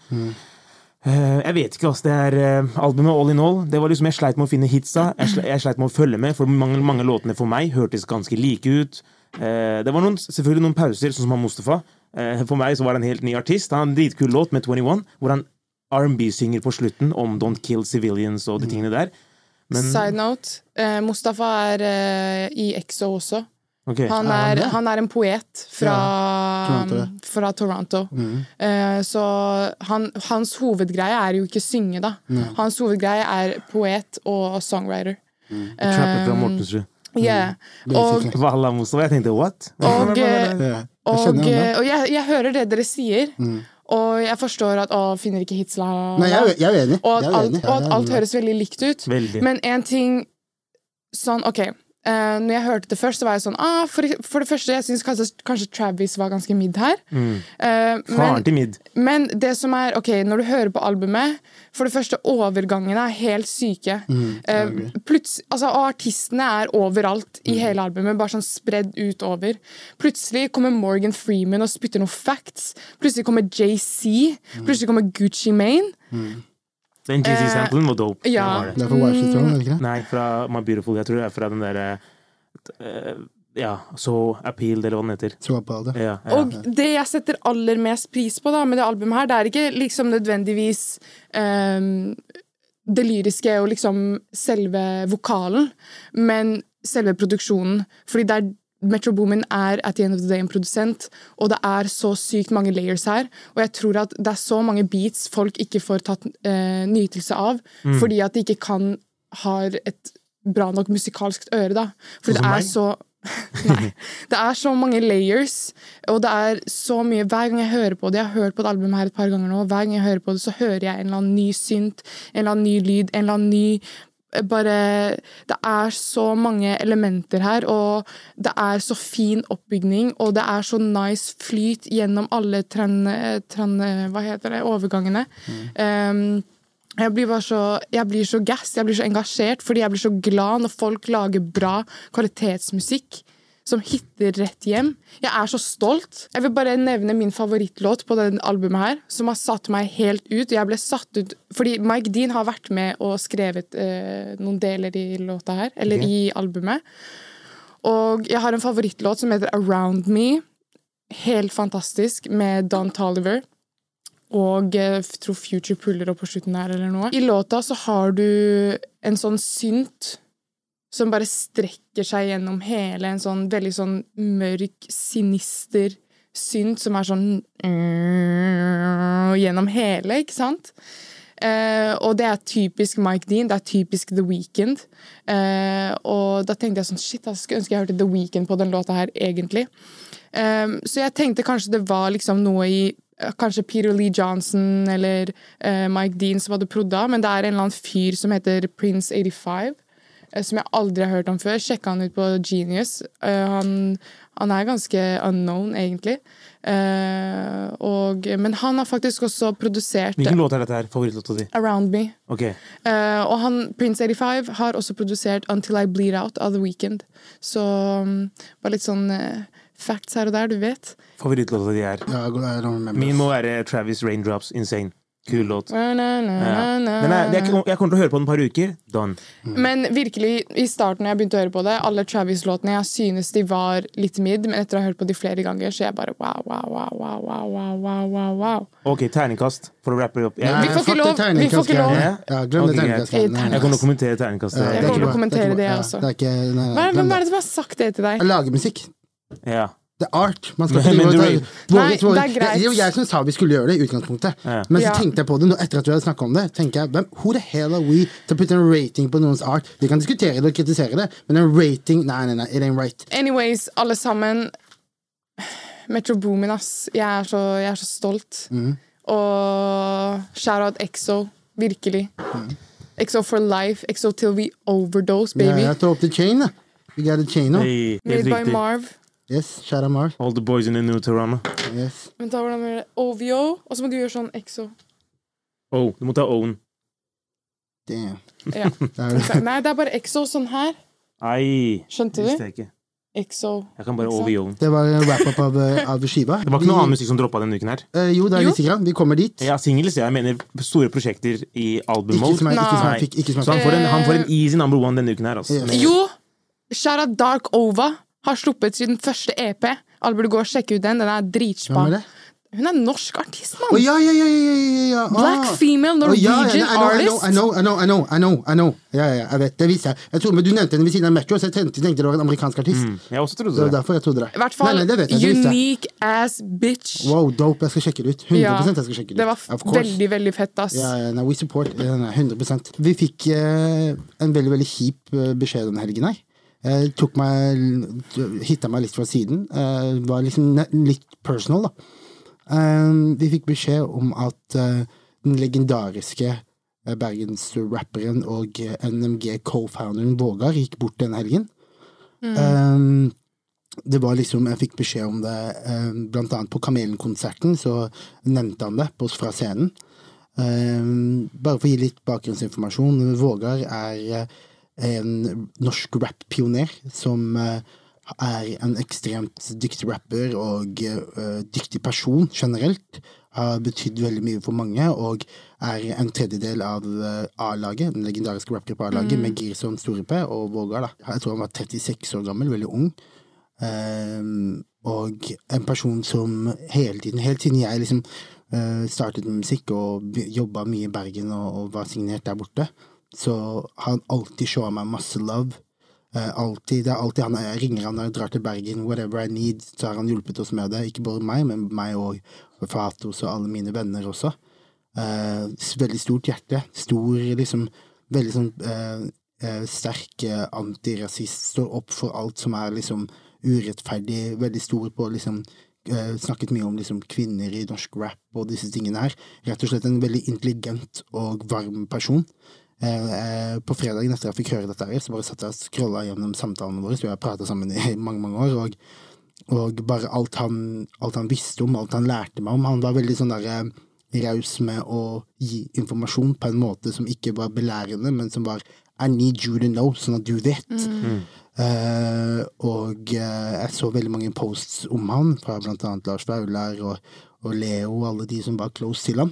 eh, Jeg vet ikke, altså. Det er eh, albumet All In All. Det var liksom, Jeg sleit med å finne hitsa. Jeg, sle, jeg sleit med å følge med, for mange, mange låtene for meg hørtes ganske like ut. Eh, det var noen, selvfølgelig noen pauser, sånn som han Mustafa. Eh, for meg så var det en helt ny artist. Han har en dritkul låt med 21, hvor han R&B-synger på slutten om Don't Kill Civilians og de tingene der. Men, Side note, eh, Mustafa er eh, i EXO også. Okay. Han Er han er, han er en poet fra Toronto. Fra Toronto. Mm. Eh, så han, hans hovedgreie er jo ikke synge, da. Hans hovedgreie er poet og songwriter. Fra Um. Yeah. Mm. Og. Jeg tenkte what? og, eh, Og, Mm. eh, det. og jeg, jeg hører det dere sier, og jeg forstår at å, finner ikke hits la Nei, jeg, jeg er enig. Og at alt, og at alt høres veldig likt ut. Veldig. Men en ting Sånn, OK. Eh, når jeg hørte det først, så var jeg sånn ah, for, for det første, jeg syns kanskje, kanskje Travis var ganske midd her. Eh, Faren men, mid. men det som er OK, når du hører på albumet For det første, overgangene er helt syke. Eh, plutselig, altså, og artistene er overalt i hele albumet, bare sånn spredd utover. Plutselig kommer Morgan Freeman og spytter noen facts. Plutselig kommer JC. Plutselig kommer Gucci Mane. Den GC-samplen var dope. Eh, ja. Den var det. Det er fra er det ikke det? Nei, fra My Beautiful. Jeg tror det er fra den derre uh, Ja, So Appealed, eller hva den heter. So det. Ja, ja. Og det jeg setter aller mest pris på da med det albumet her, det er ikke liksom nødvendigvis um, det lyriske og liksom selve vokalen, men selve produksjonen. Fordi det er Metro Boomin er at the end of the day en produsent, og det er så sykt mange layers her. Og jeg tror at det er så mange beats folk ikke får tatt eh, nytelse av, fordi at de ikke kan har et bra nok musikalsk øre, da. For det meg? er så Nei. Det er så mange layers, og det er så mye Hver gang jeg hører på det, jeg har hørt på et album her et par ganger nå, hver gang jeg hører på det, så hører jeg en eller annen ny synt, en eller annen ny lyd, en eller annen ny bare Det er så mange elementer her, og det er så fin oppbygning, og det er så nice flyt gjennom alle tren, tren, hva heter det, overgangene. Um, jeg blir bare så, jeg blir så gass, jeg blir så engasjert, fordi jeg blir så glad når folk lager bra kvalitetsmusikk som hitter rett hjem. Jeg er så stolt. Jeg vil bare nevne min favorittlåt på den albumet her, som har satt meg helt ut. Jeg ble satt ut Fordi Mike Dean har vært med og skrevet eh, noen deler i låta her, eller okay. i albumet. Og jeg har en favorittlåt som heter Around Me. Helt fantastisk, med Don Toliver. Og jeg tror Future puller opp på slutten der, eller noe. I låta så har du en sånn synt som bare strekker seg gjennom hele en sånn veldig sånn mørk, sinister synt som er sånn gjennom hele, ikke sant? Eh, og det er typisk Mike Dean, det er typisk The Weeknd. Eh, og da tenkte jeg sånn Shit, jeg skulle ønske jeg hørte The Weeknd på den låta her, egentlig. Eh, så jeg tenkte kanskje det var liksom noe i eh, Kanskje Peter Lee Johnson eller eh, Mike Dean som hadde prodda, men det er en eller annen fyr som heter Prince 85. eh, Som jeg aldri har hørt om før. Sjekka han ut på Genius. Eh, han, han er ganske unknown, egentlig. Eh, og, men han har faktisk også produsert Hvilken låt er dette her? Favorittlåta di? Around Me. Okay. Eh, og han, Prince 85 har også produsert Until I Bleed Out av The Weekend. Så um, bare litt sånn facts her og der, du vet. Favorittlåta di er. Min må være Travis Raindrops. Insane. Kul låt. Na, na, Jeg, jeg, kommer til å høre på den et par uker. Done. Mm. Men virkelig, i starten når jeg begynte å høre på det, alle Travis-låtene jeg synes de var litt midd men etter å ha hørt på de flere ganger, så er jeg bare wow, wow, wow, wow, wow, wow, wow, wow. Ok, terningkast for å rappe opp. Ja. Nei, vi får ikke lov! Vi får ikke lov. Ja, ja glem okay, terningkastet. Jeg kommer til å kommentere terningkastet. Jeg kommer til å kommentere det, det også. Hvem er det som har sagt det til deg? Lage musikk. Ja. Det er art. Man skal ikke drive og ta- Nei, våre- det er greit. Det jo jeg som sa vi skulle gjøre det i utgangspunktet. Ja. Men så Ja. tenkte jeg på det etter at vi hadde snakka om det. tenker jeg, hvem, Who the hell are we to put en rating på noens art? Vi kan diskutere det og kritisere det, men en rating Nei, nei, nei, it ain't right. Anyways, alle sammen. Metro Boomin, ass. Jeg er så, jeg er så stolt. Mm. Og shout-out EXO. Virkelig. Mm. EXO for life. EXO till we overdose, baby. Ja, jeg tar opp the chain, da. We got a chain nå. Made by. Marv. Yes, shout out. All the boys in the new Toronto. Yes. Men ta hvordan gjør det? OVO, og så må du gjøre sånn EXO. Oh, du må ta own. Damn. Ja. Det er. Nei, det er bare EXO sånn her. Ai. Skjønte visste du? jeg ikke. EXO. Jeg kan bare OVO. Det var en wrap-up av, eh, av skiva. Det var ikke noe annen musikk som droppa denne uken her. Uh, jo, det er litt sikkert. Vi kommer dit. Ja, singles, jeg mener store prosjekter i Ikke album-mode. jeg, ikke som jeg fikk. Så han får, en, han får en easy number one denne uken her. Altså. Yes. Jo! Shout-out Dark Ova. Har sluppet sin første EP. Alle burde gå og sjekke ut den. Den er dritspa. Ja? Hun er norsk artist, mann! ja, ja, ja, ja, ja, ja. Black Ah. female Norwegian artist. I know, I know, I know, I know, I know. Ja, ja, jeg vet, det visste jeg. jeg tror, men du nevnte henne ved siden av Metro, så jeg tenkte, tenkte det var en amerikansk artist. Mm, jeg også trodde Det Det var derfor jeg trodde det. I hvert fall Nei, nei, det vet jeg, det jeg. unique ass bitch. Wow, dope. Jeg skal sjekke det ut. 100% jeg skal sjekke det ut. det var veldig, veldig fett, ass. Ja, ja, nei, we support. Ja, nei, 100% Vi fikk eh, en veldig veldig kjip eh, beskjed denne helgen her. Eh, tok meg Hitta meg litt fra siden. Eh, var liksom litt personal, da. Eh, vi fikk beskjed om at eh, den legendariske eh, bergensrapperen og NMG co-founderen Vågar gikk bort den helgen. Eh, det var liksom, Jeg fikk beskjed om det blant annet på Kamelen-konserten, så nevnte han det på, fra scenen. Bare for å gi litt bakgrunnsinformasjon. Vågar er en norsk rap-pioner som eh, er en ekstremt dyktig rapper og uh, dyktig person generelt. Har betydd veldig mye for mange, og er en tredjedel av uh, A-laget, den legendariske rappgruppa A-laget, med Girson Store P og Vågar. da. Jeg tror han var 36 år gammel, veldig ung. Um, og en person som hele tiden, helt siden jeg liksom uh, startet med musikk og jobba mye i Bergen og, og var signert der borte, så han alltid showa meg masse love. Uh, alltid, det er alltid han jeg ringer han når jeg drar til Bergen, whatever I need, så har han hjulpet oss med det. Ikke bare meg, men meg og Fatos og alle mine venner også. Uh, veldig stort hjerte. Stor, liksom Veldig sånn uh, sterk antirasist. Står opp for alt som er liksom urettferdig. Veldig stor på liksom Snakket mye om liksom kvinner i norsk rap og disse tingene her. Rett og slett en veldig intelligent og varm person. Eh, eh, på fredagen etter jeg fikk høre dette, her, så bare satt jeg og scrolla gjennom samtalene våre, vi har prata sammen i mange mange år. og og bare alt han, alt han visste om, alt han lærte meg om. Han var veldig sånn derre raus med å gi informasjon på en måte som ikke var belærende, men som var I need you to know, sånn at du vet. Eh, og uh, jeg så veldig mange posts om han, fra blant annet Lars Vaular og, og Leo alle de som var close til ham.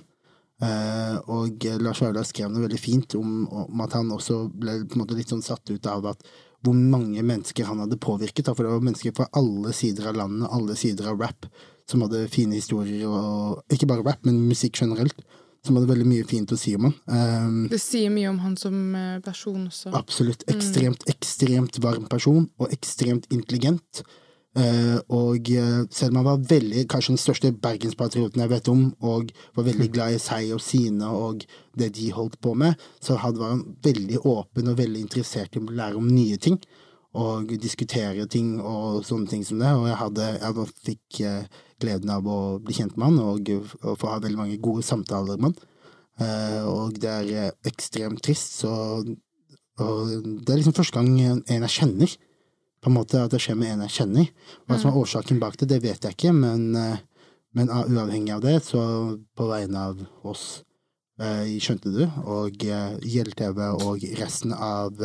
Eh, og Lars Vaular skrev noe veldig fint om, om at han også ble måte litt sånn satt ut av at hvor mange mennesker han hadde påvirket. For det var mennesker fra alle sider av landet, alle sider av rap, som hadde fine historier, og ikke bare rap, men musikk generelt, som hadde veldig mye fint å si om han. Um, Det sier mye om han som eh, person også. Absolutt. Ekstremt, ekstremt varm person, og ekstremt intelligent. Eh, og eh, selv om han var veldig, kanskje den største bergenspatrioten jeg vet om, og var veldig glad i seg og sine og det de holdt på med, så hadde, var han veldig åpen og veldig interessert i å lære om nye ting. Og diskutere ting og sånne ting som det. Og jeg, hadde, jeg fikk gleden av å bli kjent med han og, og få ha veldig mange gode samtaler med han. Eh, og det er ekstremt trist, så og det er liksom første gang en jeg kjenner, på en måte at det skjer med en jeg kjenner. Hva som er årsaken bak det, det vet jeg ikke, men, eh, men uavhengig av det, så på vegne av oss eh, i Skjønte du, og eh, Gjeld-TV og resten av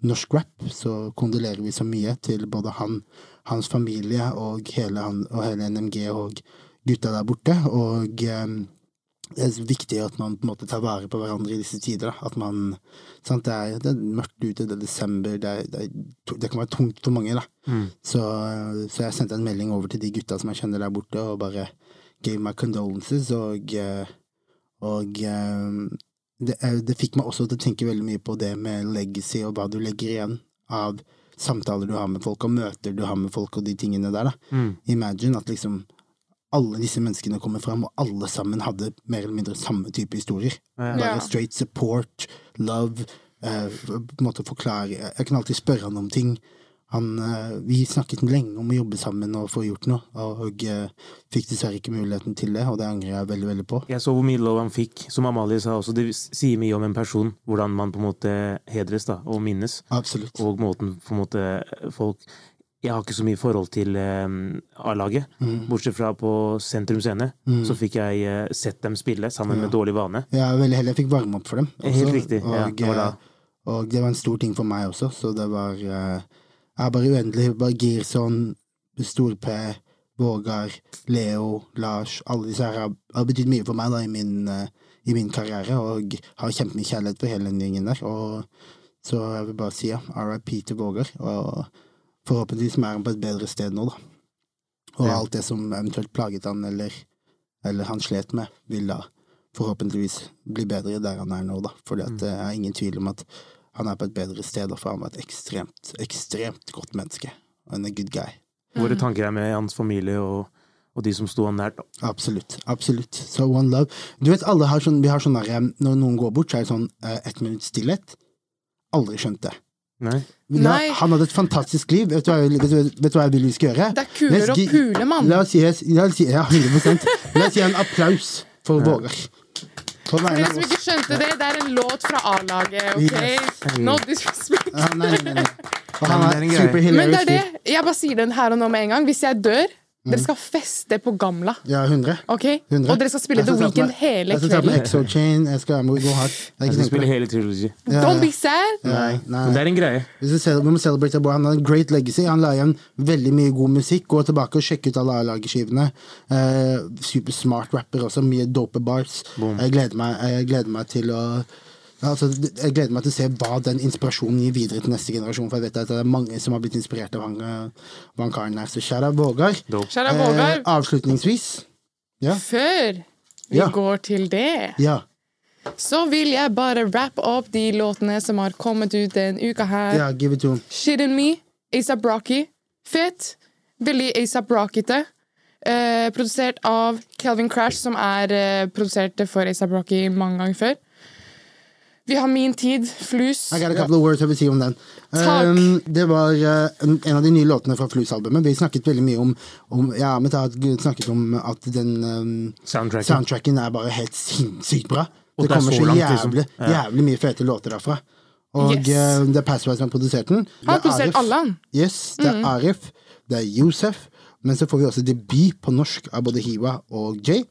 norsk rap, så kondolerer vi så mye til både han, hans familie og hele, han, og hele NMG og gutta der borte, og det er viktig at man på en måte tar vare på hverandre i disse tider. Da. At man, sant, det, er, det er mørkt ute, det er desember, det, er, det, er, det kan være tungt for mange. Da. Så, så jeg sendte en melding over til de gutta som jeg kjenner der borte, og bare gave my condolences. Og, eh, og eh, det, fikk meg også til å tenke veldig mye på det med legacy, og hva du legger igjen av samtaler du har med folk, og møter du har med folk, og de tingene der. Da. Imagine at liksom alle disse menneskene kommer fram, og alle sammen hadde mer eller mindre samme type historier. Bare straight support, love, eh, på en måte forklare Jeg kan alltid spørre han om ting. Han, eh, vi snakket lenge om å jobbe sammen og få gjort noe, og eh, fikk dessverre ikke muligheten til det, og det angrer jeg veldig, veldig på. Jeg så hvor mye lov han fikk. Som Amalie sa også, det sier mye om en person. Hvordan man på en måte hedres da, og minnes. Absolutt. Og måten på en måte folk Jeg har ikke så mye forhold til eh, A-laget. Mm. Bortsett fra på Sentrum Scene, så fikk jeg eh, sett dem spille sammen med Dårlig vane. Er veldig heldig jeg fikk varme opp for dem. Helt riktig. riktig, ja, Og, det var da. eh, og det var en stor ting for meg også, så det var Jeg er bare uendelig. Bare Girson, Stor-P, Vågar, Leo, Lars Alle disse her har, har betydd mye for meg da i min, i min karriere, og har kjempemye kjærlighet for hele den gjengen der. Og så jeg vil bare si ja, RIP til Vågar, og forhåpentligvis er han på et bedre sted nå, da. Og Ja. alt det som eventuelt plaget han, eller, eller han slet med, vil da forhåpentligvis bli bedre der han er nå, da. Fordi at det er ingen tvil om at han er på et bedre sted, da, for han var et ekstremt, ekstremt godt menneske. Og en good guy. Våre tanker er med hans familie og, og de som sto han nært. da. Absolutt. Absolutt. So one love. Du vet, alle har sånn, vi har sånn derre Når noen går bort, så er det sånn uh, ett minutts stillhet. Aldri skjønt det. Nei. Nei. han hadde et fantastisk liv. Vet du vet du, vet du hva jeg vil vi skal gjøre? Det er kulere å pule, mann. La oss si, la oss si ja, 100 La oss gi en applaus for ja. På For av som ikke skjønte det, det er en låt fra A-laget, OK? No disrespect. Ja, nei, nei, nei. Han er er super Men det hilarious. er det. Jeg bare sier den her og nå med en gang. Hvis jeg dør, Mm. dere skal feste på Gamla. Ja, 100. OK? 100. Og dere skal spille The skal Weekend hele Jeg skal ta på. Exo Chain, jeg skal gå hardt. Jeg Jeg skal spille hele trilogy. Ja, Don't be sad. Nei, nei. Men det er en greie. Vi, vi må celebrate Han har en great legacy. Han la igjen veldig mye god musikk. Gå tilbake og sjekk ut alle A-lagerskivene. Uh, super smart rapper også. Mye dope bars. Jeg gleder, meg, jeg gleder meg til å Altså, jeg gleder meg til å se hva den inspirasjonen gir videre til neste generasjon. For jeg vet at det er mange som har blitt inspirert av han, eh, han karen her. Så kjære Vågar. Eh, avslutningsvis Ja. før vi Ja. går til det, Ja. så vil jeg bare rappe opp de låtene som har kommet ut denne uka her. ja, give it to him. Shit in Me, ASAP Rocky. Fett. Veldig ASAP Rockete. Eh, produsert av Calvin Crash, som er eh, produsert for ASAP Rocky mange ganger før. Vi har Min Tid, Flus. I got a couple of words jeg vil si om den. Takk. Um, det var uh, en, av de nye låtene fra Flus-albumet. Vi snakket veldig mye om, om Ja, vi har snakket om at den um, Soundtracken. soundtracken er bare helt sinnssykt bra. Og Det det er kommer så så jævlig, liksom. Ja. jævlig mye fete låter derfra. Og Yes. uh, det er Passway som har produsert den. Han har er produsert Arif. alle, han. Yes, det er Arif, det er Yousef, men så får vi også debut på norsk av både Hiwa og Jay.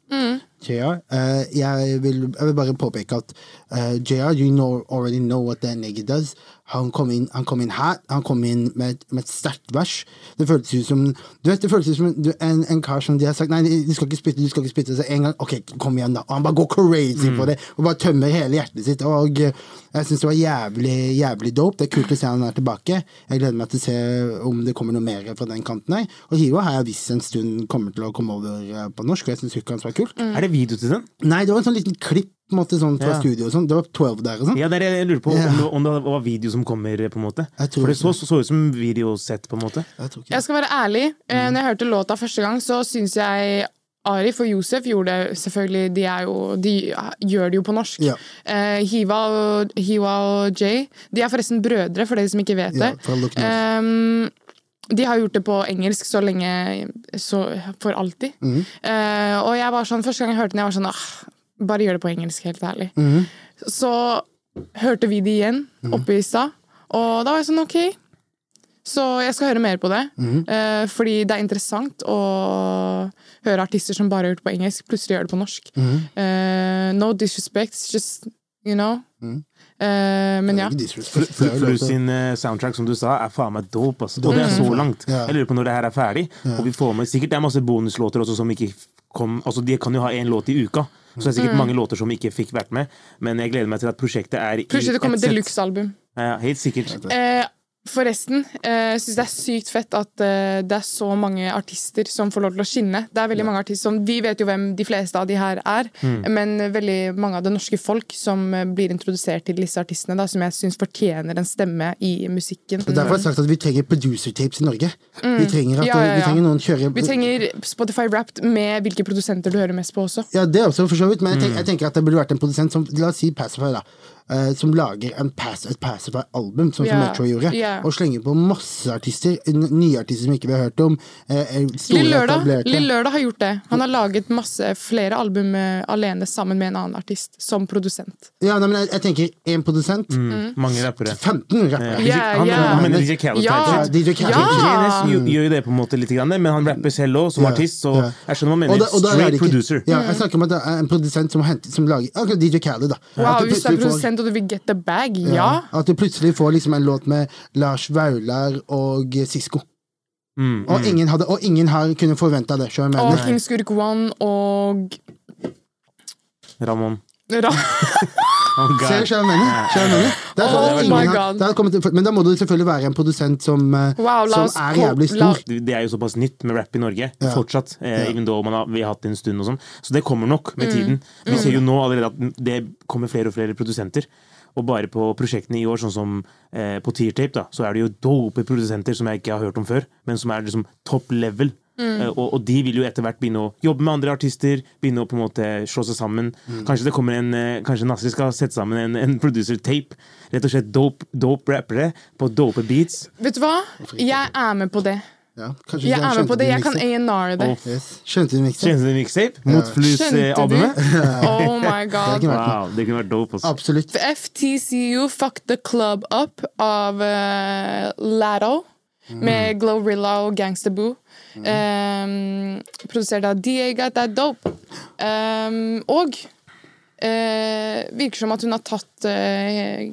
JR. uh, jeg, vil, jeg vil bare påpeke at uh, JR, you know, already know what that nigga does. Han kom inn, han kom inn her, han kom inn med, med et sterkt vers. Det føltes ut som Du vet, det føltes ut som en, en, en kar som de har sagt Nei, du skal ikke spytte, du skal ikke spytte. Så en gang OK, kom igjen, da. Og han bare går crazy på det, og bare tømmer hele hjertet sitt. Og eh, jeg syns det var jævlig, jævlig dope. Det er kult å se han er tilbake. Jeg gleder meg til å se om det kommer noe mer fra den kanten her. Og Hiro har jeg visst en stund kommer til å komme over eh, på norsk, og jeg syns hooket hans var kult. Er det video til den? Nei, det var en sånn liten klipp på en måte, sånn, fra Ja. studio og sånn. Det var 12 der og sånn. Ja, det er det jeg lurer på Ja. om, det, om det var video som kommer, på en måte. For det så, så ut som videosett, på en måte. Jeg Jeg skal være ærlig. Mm. når jeg hørte låta første gang, så syns jeg Arif og Josef gjorde det selvfølgelig De, er jo, de gjør det jo på norsk. Ja. Eh, Hiva, og, Hiva, og Jay De er forresten brødre, for dere som ikke vet det. Ja, um, Ehm, de har gjort det på engelsk så lenge så, For alltid. Mm. Eh, og jeg var sånn, første gang jeg hørte den, jeg var sånn ah, Bare gjør det på engelsk, helt ærlig. Mm. Så hørte vi det igjen oppe i stad, og da var jeg sånn OK. Så jeg skal høre mer på det. Mm. eh, fordi det er interessant å høre artister som bare har gjort det på engelsk, plutselig gjør det på norsk. Mm. Eh, no disrespect, just you know. Eh, men ja. Ikke disrespect. Fl- Det jo lov Flus til- sin eh, soundtrack, som du sa, er faen meg dope. Altså. Og det er så langt. Jeg lurer på når det her er ferdig. Og vi får med Sikkert det er masse bonuslåter også som ikke kom Altså, De kan jo ha én låt i uka, så det er Mm. sikkert mange låter som ikke fikk vært med. Men jeg gleder meg til at prosjektet er i det kommer deluxe-album. Ja, helt sikkert. Eh, forresten, eh, jeg syns det er sykt fett at eh, det er så mange artister som får lov til å skinne. Det er veldig mange artister som, Vi vet jo hvem de fleste av de her er, men veldig mange av det norske folk som eh, blir introdusert til disse artistene, da, som jeg syns fortjener en stemme i musikken. Og Derfor har jeg sagt at vi trenger producer tapes i Norge. Vi trenger, at, Mm. Ja, ja, vi trenger noen kjører Vi trenger Spotify Wrapped med hvilke produsenter du hører mest på også. Ja, det er også, for så vidt. Men jeg, tenker, Mm. jeg tenker at det burde vært en produsent som La oss si Pacify, da. Eh, som lager en pass, et Pacify-album, sånn som Metro gjorde. yeah. Og slenger på masse artister. Nye artister som ikke vi har hørt om. eh, eh, Lill Lørdag, Lørdag har gjort det. Han har laget masse, flere album alene sammen med en annen artist, som produsent. Ja, nei, men jeg, jeg tenker én produsent. Mm. Mange rappere. 15 rappere. Yeah. han, ja. han mener DJ Khaled Ja. DJ Khaled. Gjør, gjør jo det på en måte litt, men han rapper selv òg, som Ja, artist, så ja. jeg skjønner hva han Og mener. da, og da Straight producer. Ja, jeg snakker om at det er en produsent som, henter, som lager Akkurat DJ Khaled, da. Wow, Hvis det er produsent og du vil get the bag, ja. Ja, At du plutselig får liksom en låt med Lars Vaular og Sisko. Mm, Og, ingen hadde, og ingen har kunnet forventa det. Og mener? King Skurk One og Ramón. Ra Oh, Ser du hva jeg du Men da må det selvfølgelig være en produsent som, eh, Wow, som oss er jævlig stor. Det er jo såpass nytt med rap i Norge, Ja. fortsatt. Eh, even though man har, vi har hatt det en stund og sånn. Så det kommer nok Mm. med tiden. Vi ser jo nå allerede at det kommer flere og flere produsenter. Og bare på prosjektene i år, sånn som eh, på Teartape, da, så er det jo dope produsenter som jeg ikke har hørt om før, men som er liksom top level. Mm. Eh, og, og de vil jo etter hvert begynne å jobbe med andre artister, begynne å på en måte slå seg sammen. Mm. Kanskje det kommer en eh, Kanskje Nasri skal sette sammen en, en producer-tape. Rett og slett dope, dope rappere på dope beats. Vet du hva? Jeg er med på det. Ja, Jeg er med på det. Jeg kan? A&R det. Og Yes. Skjønte du mixtape? Mixtape? Mot ja. Flus-albumet? Oh my Det god. kunne vært. Wow, det kunne vært dope. Også. Absolutt. FTCU Fuck the Club Up av uh, Latto. Med Glorilla og Gangsta Boo. Um, produsert av DA Got That Dope. Um, og uh, virker som at hun har tatt uh,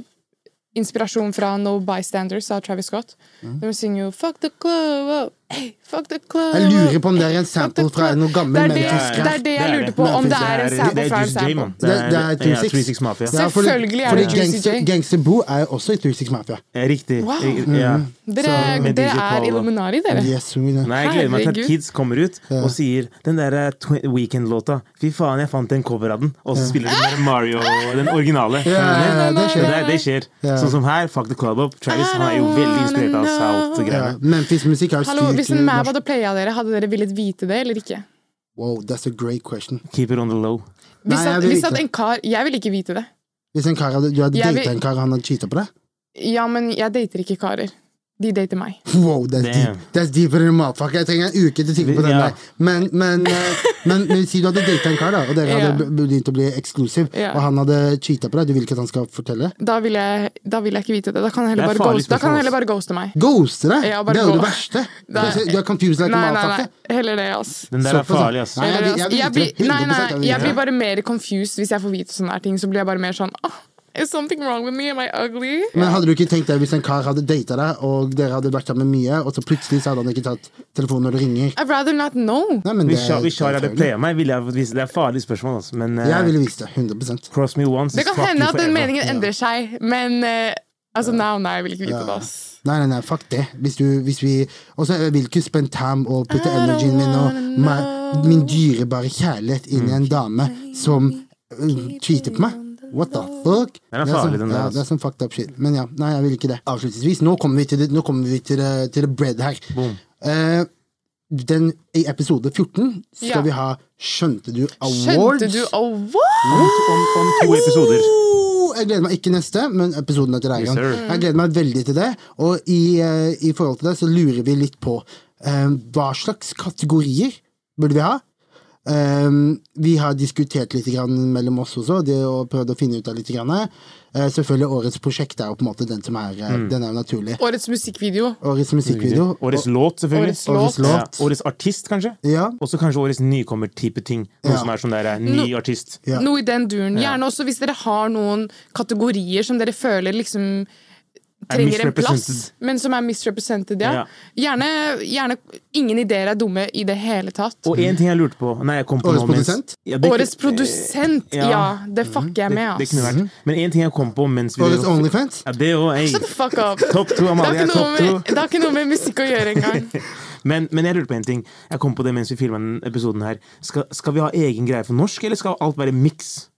inspirasjon fra No Bystanders av Travis Scott. De synger jo 'Fuck the club up', hey, fuck the club Jeg lurer på om det er en sample fra noe gammel Det er det, er det jeg lurte på, om det er en sample er fra en sample. Det, det er det er, 36 Mafia. Fordi- Selvfølgelig er det Juicy Gangster, J. Gangster Boo er jo også i 36 Mafia. Riktig. Wow. Ja. Dere, med er Illuminari, dere. Yes. Nei, jeg gleder meg til at kids kommer ut og sier den der eh, Weekend-låta. Fy faen, jeg fant en cover av den. Og så spiller de Mario, den originale. Ja, det Det, skjer. det skjer. Sånn som her, Fuck the Club Up. Travis han er jo veldig inspirert av South-greiene. Memphis-musikk har jo Hvis en norsk- hadde playa dere, hadde dere villet vite det eller ikke? Wow, that's a great question. Keep it on the low. Hvis, Nei, jeg at, vil hvis at en kar Jeg vil ikke vite det. Hvis en kar hadde, du hadde data vil- en kar, han hadde cheata på deg? Ja, men jeg dater ikke karer. De dater meg. Wow, that's Damn. deep. That's deeper than a motherfucker. Jeg trenger en uke til å tenke på den Ja. der. Men, men, eh, men, men si du hadde data en kar, da, og dere hadde Ja. be- begynt å bli eksklusiv, yeah. og han hadde cheata på deg, du vil ikke at han skal fortelle? Da vil jeg, da vil jeg ikke vite det. Da kan han heller, er heller bare ghoste meg. Ghoste deg? Ja, det er jo det verste. Du er- Du er confused like a Nei, nei, nei. Heller det, ass. Den der er farlig, ass. Nei, jeg, det, jeg, Jeg blir, nei, nei, jeg jeg blir bare mer confused hvis jeg får vite sånne her ting. Så blir jeg bare mer sånn oh, Is something wrong with me? Am I ugly? Men hadde du ikke tenkt deg hvis en kar hadde data deg, og dere hadde vært sammen mye, og så plutselig så hadde han ikke tatt telefonen når du ringer? I'd rather not know. Nei, men Hvis det- Shar- hvis Shar hadde playa meg, ville jeg fått vise det. er farlig spørsmål, altså. Men uh, Jeg ville vist det. 100 cross me once, Det kan hende at den meningen endrer seg, men uh, altså now, nei, jeg vil ikke vite det. ass. Nei, nei, nei, fuck det. Hvis du, hvis vi Og så vil ikke spend time og putte energien min og my, min dyrebare kjærlighet inn i en dame som uh, cheater på meg. What the fuck? Det er Det farlig, sånn- Ja, det er sånn fucked up shit. Men ja, nei, jeg vil ikke det. Avslutningsvis, nå kommer vi til det, nå kommer vi til det, til det bread her. Boom. Eh, den, I episode 14 skal Ja. vi ha Skjønte du awards? Skjønte du awards? Om, om, to episoder. Jeg gleder meg ikke neste, men episoden etter deg. Yes, jeg gleder meg veldig til det. Og i, uh, i forhold til det så lurer vi litt på uh, hva slags kategorier burde vi ha? Eh, vi har diskutert litt grann mellom oss også, det og prøvd å finne ut av litt. Grann. Eh, selvfølgelig Årets prosjekt er jo på en måte den som er, uh, Mm. den er jo naturlig. Årets musikkvideo. Årets musikkvideo. Årets låt, selvfølgelig. Årets. Årets låt. Ja, årets artist, kanskje. Ja, Også kanskje årets nykommer-type ting. Noe Ja. som er sånn der ny no, artist. Ja. Noe i den duren. Gjerne også hvis dere har noen kategorier som dere føler liksom trenger en plass, men som er misrepresented. Ja. Ja. Gjerne, gjerne ingen ideer er dumme i det hele tatt. Og én ting jeg lurte på Nei, jeg kom på Årets nå mens- produsent? Ja, det- Årets produsent, ja. ja. Det fucker jeg med, med, det det Men én ting jeg kom på mens vi Årets Onlyfans? Ja, det òg. ey. Shut the fuck up. Topp to, Amalie. det har ikke noe med musikk å gjøre engang. Men, men jeg lurte på en ting. Jeg kom på det mens vi filma episoden her. Skal, skal vi ha egen greie for norsk, eller skal alt være miks?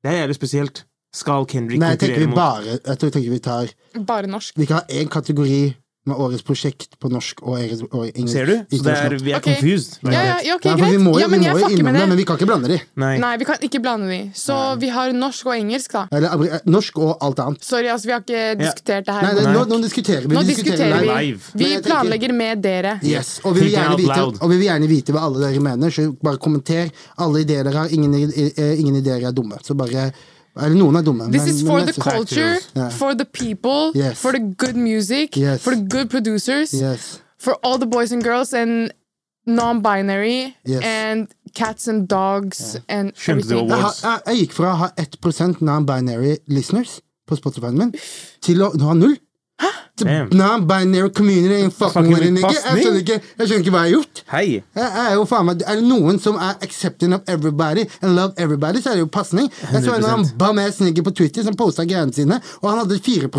Det er jævlig spesielt. Skal Kendrick Nei, jeg tenker vi bare Jeg tror tenker vi tar Bare norsk. Vi kan ha én kategori med årets prosjekt på norsk og engelsk. Ser du? Så det er, vi er okay. confused. Ja, ja, ja, ok, Ja, vi greit. må Ja, men vi må jo innom med det, det. men vi kan ikke blande de. Nei. Nei, vi kan ikke blande de. Så vi har norsk og engelsk, da. Eller eh, norsk og alt annet. Sorry, altså, vi har ikke diskutert det Nei, her. det, Nei. nå, nå diskuterer vi. Nå diskuterer vi. live. Vi planlegger med dere. Yes, og vi, vite, og vi vil gjerne vite hva alle dere mener, så bare kommenter. Alle ideer dere har, ingen, eh, ingen ideer er dumme. Så bare Eller noen er dumme. This men- is for men, the culture, yeah. for the people, Yes. for the good music, Yes. for the good producers, Yes. for all the boys and girls and non-binary Yes. and cats and dogs and Skjønte everything. Jeg, jeg, jeg gikk fra å ha 1 non-binary listeners på Spotify-en min, til å ha null. Non-binary community ain't fucking with it, nigga. Jeg skjønner ikke, jeg skjønner ikke hva jeg har gjort. Hei! Jeg er jo faen meg Er det noen som er accepting of everybody and love everybody, så er det jo pasning. Jeg så en eller annen 100%. bum ass nigger på Twitter som posta greiene sine, og han hadde 4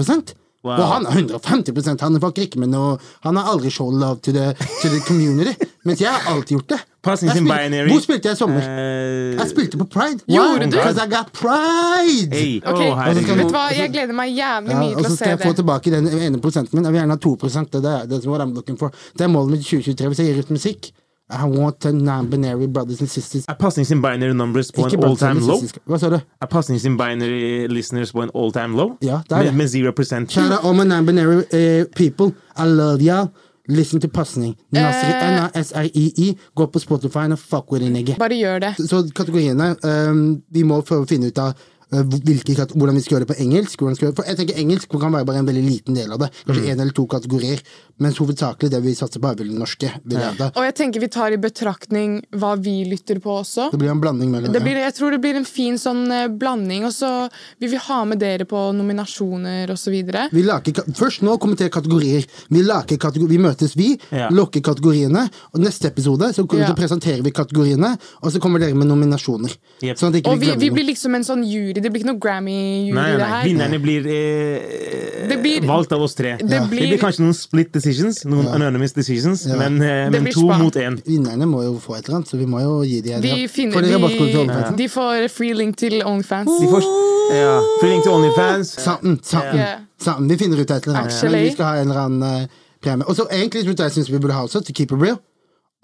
Wow. Og han er 150% Han fucker ikke med noe Han har aldri show love to the, to the community. Mens jeg har alltid gjort det. Jeg spilte- Hvor spilte jeg i sommer? Uh, Jeg spilte på Pride. Gjorde du? Because I got pride! Hey. Ok, Oh. Vet du hva, jeg gleder meg jævlig mye Ja, det og så skal jeg få tilbake den ene prosenten min. Jeg vil gjerne ha 2% Det er det er what I'm looking for. Det er målet mitt i 2023 hvis jeg gir ut musikk. I want the non-binary brothers and sisters. Er passing sin binary numbers på Ikke en all-time low? Hva sa du? Er passing sin binary listeners på en all-time low? Ja, det er det. Med, med zero percent. Shout out all my non-binary uh, people. I love y'all. Listen to Pasning. Nasri, Eh. N-A-S-I-I-I. Gå på Spotify and fuck with it, nigga. Bare gjør det. Så kategoriene um, Vi må prøve å finne ut av hvilke, hvordan vi skal gjøre det på engelsk. Vi skal gjøre, for jeg tenker Engelsk kan være bare en veldig liten del av det. Kanskje Mm. én eller to kategorier. Mens hovedsakelig det vi satser på, er vel det norske. Vil jeg anta. Og jeg tenker vi tar i betraktning hva vi lytter på også. Det blir en blanding mellom Det blir, jeg tror det blir en fin sånn eh, blanding, og så vil vi ha med dere på nominasjoner osv. Vi lager, først nå kommenter kategorier. Vi, lager kategori, vi møtes, vi. Ja. Lokker kategoriene. Og neste episode så, Ja. så presenterer vi kategoriene, og så kommer dere med nominasjoner. Yep. Sånn at ikke Og vi, vi blir liksom en sånn jury. Det blir ikke noe Grammy-jury, Nei, det nei, her. Vinnerne blir, eh, Det blir- valgt av oss tre. Det Det blir, blir kanskje noen split decisions, noen anonymous decisions, men, eh, men to spa. mot én. Vinnerne må jo få et eller annet, så vi må jo gi dem vi finner, de rabattkode til OnlyFans? de får free link til OnlyFans. De får ja, Fylling til Onlyfans. Sammen, sammen, yeah. sammen. Vi finner ut et eller annet. Men vi skal ha en eller annen uh, premie. Og så egentlig jeg syns vi burde ha også, to keep it real.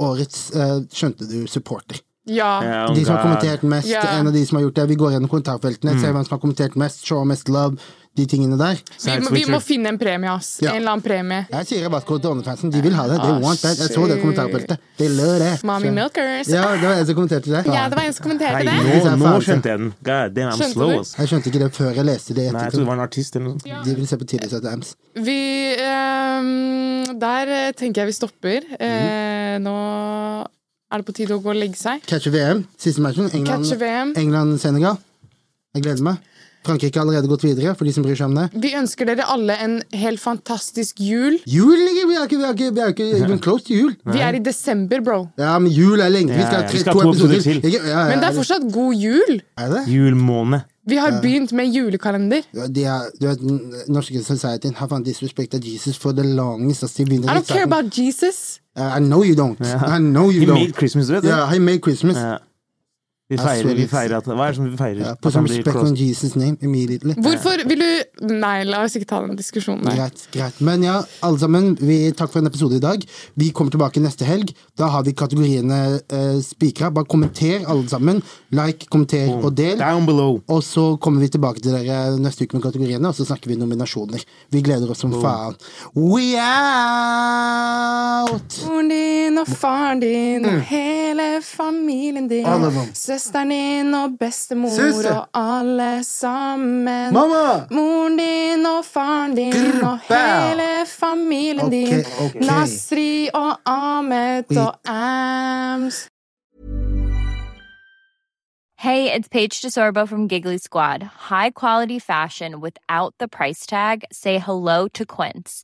Årets uh, Skjønte du supporter. Ja. Oh De som har kommentert mest, yeah. en av de som har gjort det. Vi går gjennom kommentarfeltene, ser hvem som har kommentert mest, show mest love, de tingene der. Vi, må- vi må finne en premie, ass. Ja. En eller annen premie. Jeg sier til OnlyFansen. De vil ha det. They Ah, want that. Jeg så det kommentarfeltet. De lød det. Mommy Så- Milkers. Ja, det var en som kommenterte det. Ja, det var en som kommenterte Nei, nå, nå skjønte jeg den. God damn, I'm Skjønte slow, ass. Jeg skjønte ikke det før jeg leste det. Nei, jeg trodde det var en artist eller noe sånt. De vil se på tidligere at Ams. Vi um, Der eh, tenker jeg vi stopper. Eh, nå er det på tide å gå og legge seg. Catch VM, siste matchen. England-Senegal. England-Senegal. Jeg gleder meg. Frankrike har allerede gått videre, for de som bryr seg om det. Vi ønsker dere alle en helt fantastisk jul. Jul vi er ikke, vi er ikke, vi er ikke even close til jul. Vi er i desember, bro. Ja, men jul er lenge. Vi skal ha ja, tre, to episoder til. til. Ja, ja, Men det er fortsatt god jul. Er det? Julemåne. Vi har begynt med julekalender. Ja, de er, du vet, norske societyen har faen disrespected Jesus for the longest. I don't care about Jesus. Uh, I know you don't. I know you He don't. made Christmas, det? Ja, he made Christmas. Ja. Vi feirer, vi feirer at Hva er det som vi feirer? Ja, put some respect on. Jesus' name immediately. Hvorfor vil du Nei, la oss ikke ta den diskusjonen. Greit, greit. Men ja, alle sammen, vi, takk for en episode i dag. Vi kommer tilbake neste helg. Da har vi kategoriene eh, spikra. Bare kommenter, alle sammen. Like, kommenter og del. Down below. Og så kommer vi tilbake til dere neste uke med kategoriene, og så snakker vi nominasjoner. Vi gleder oss som faen. We out! Moren din og faren din og hele familien din. Alle sammen. Søsteren din og bestemor Søster. og alle sammen. Mamma! Moren din og faren din Grr, og hele familien Ok, din. ok. Nasri og Ahmed We- og Ams. Hey, it's Paige DeSorbo from Giggly Squad. High quality fashion without the price tag. Say hello to Quince.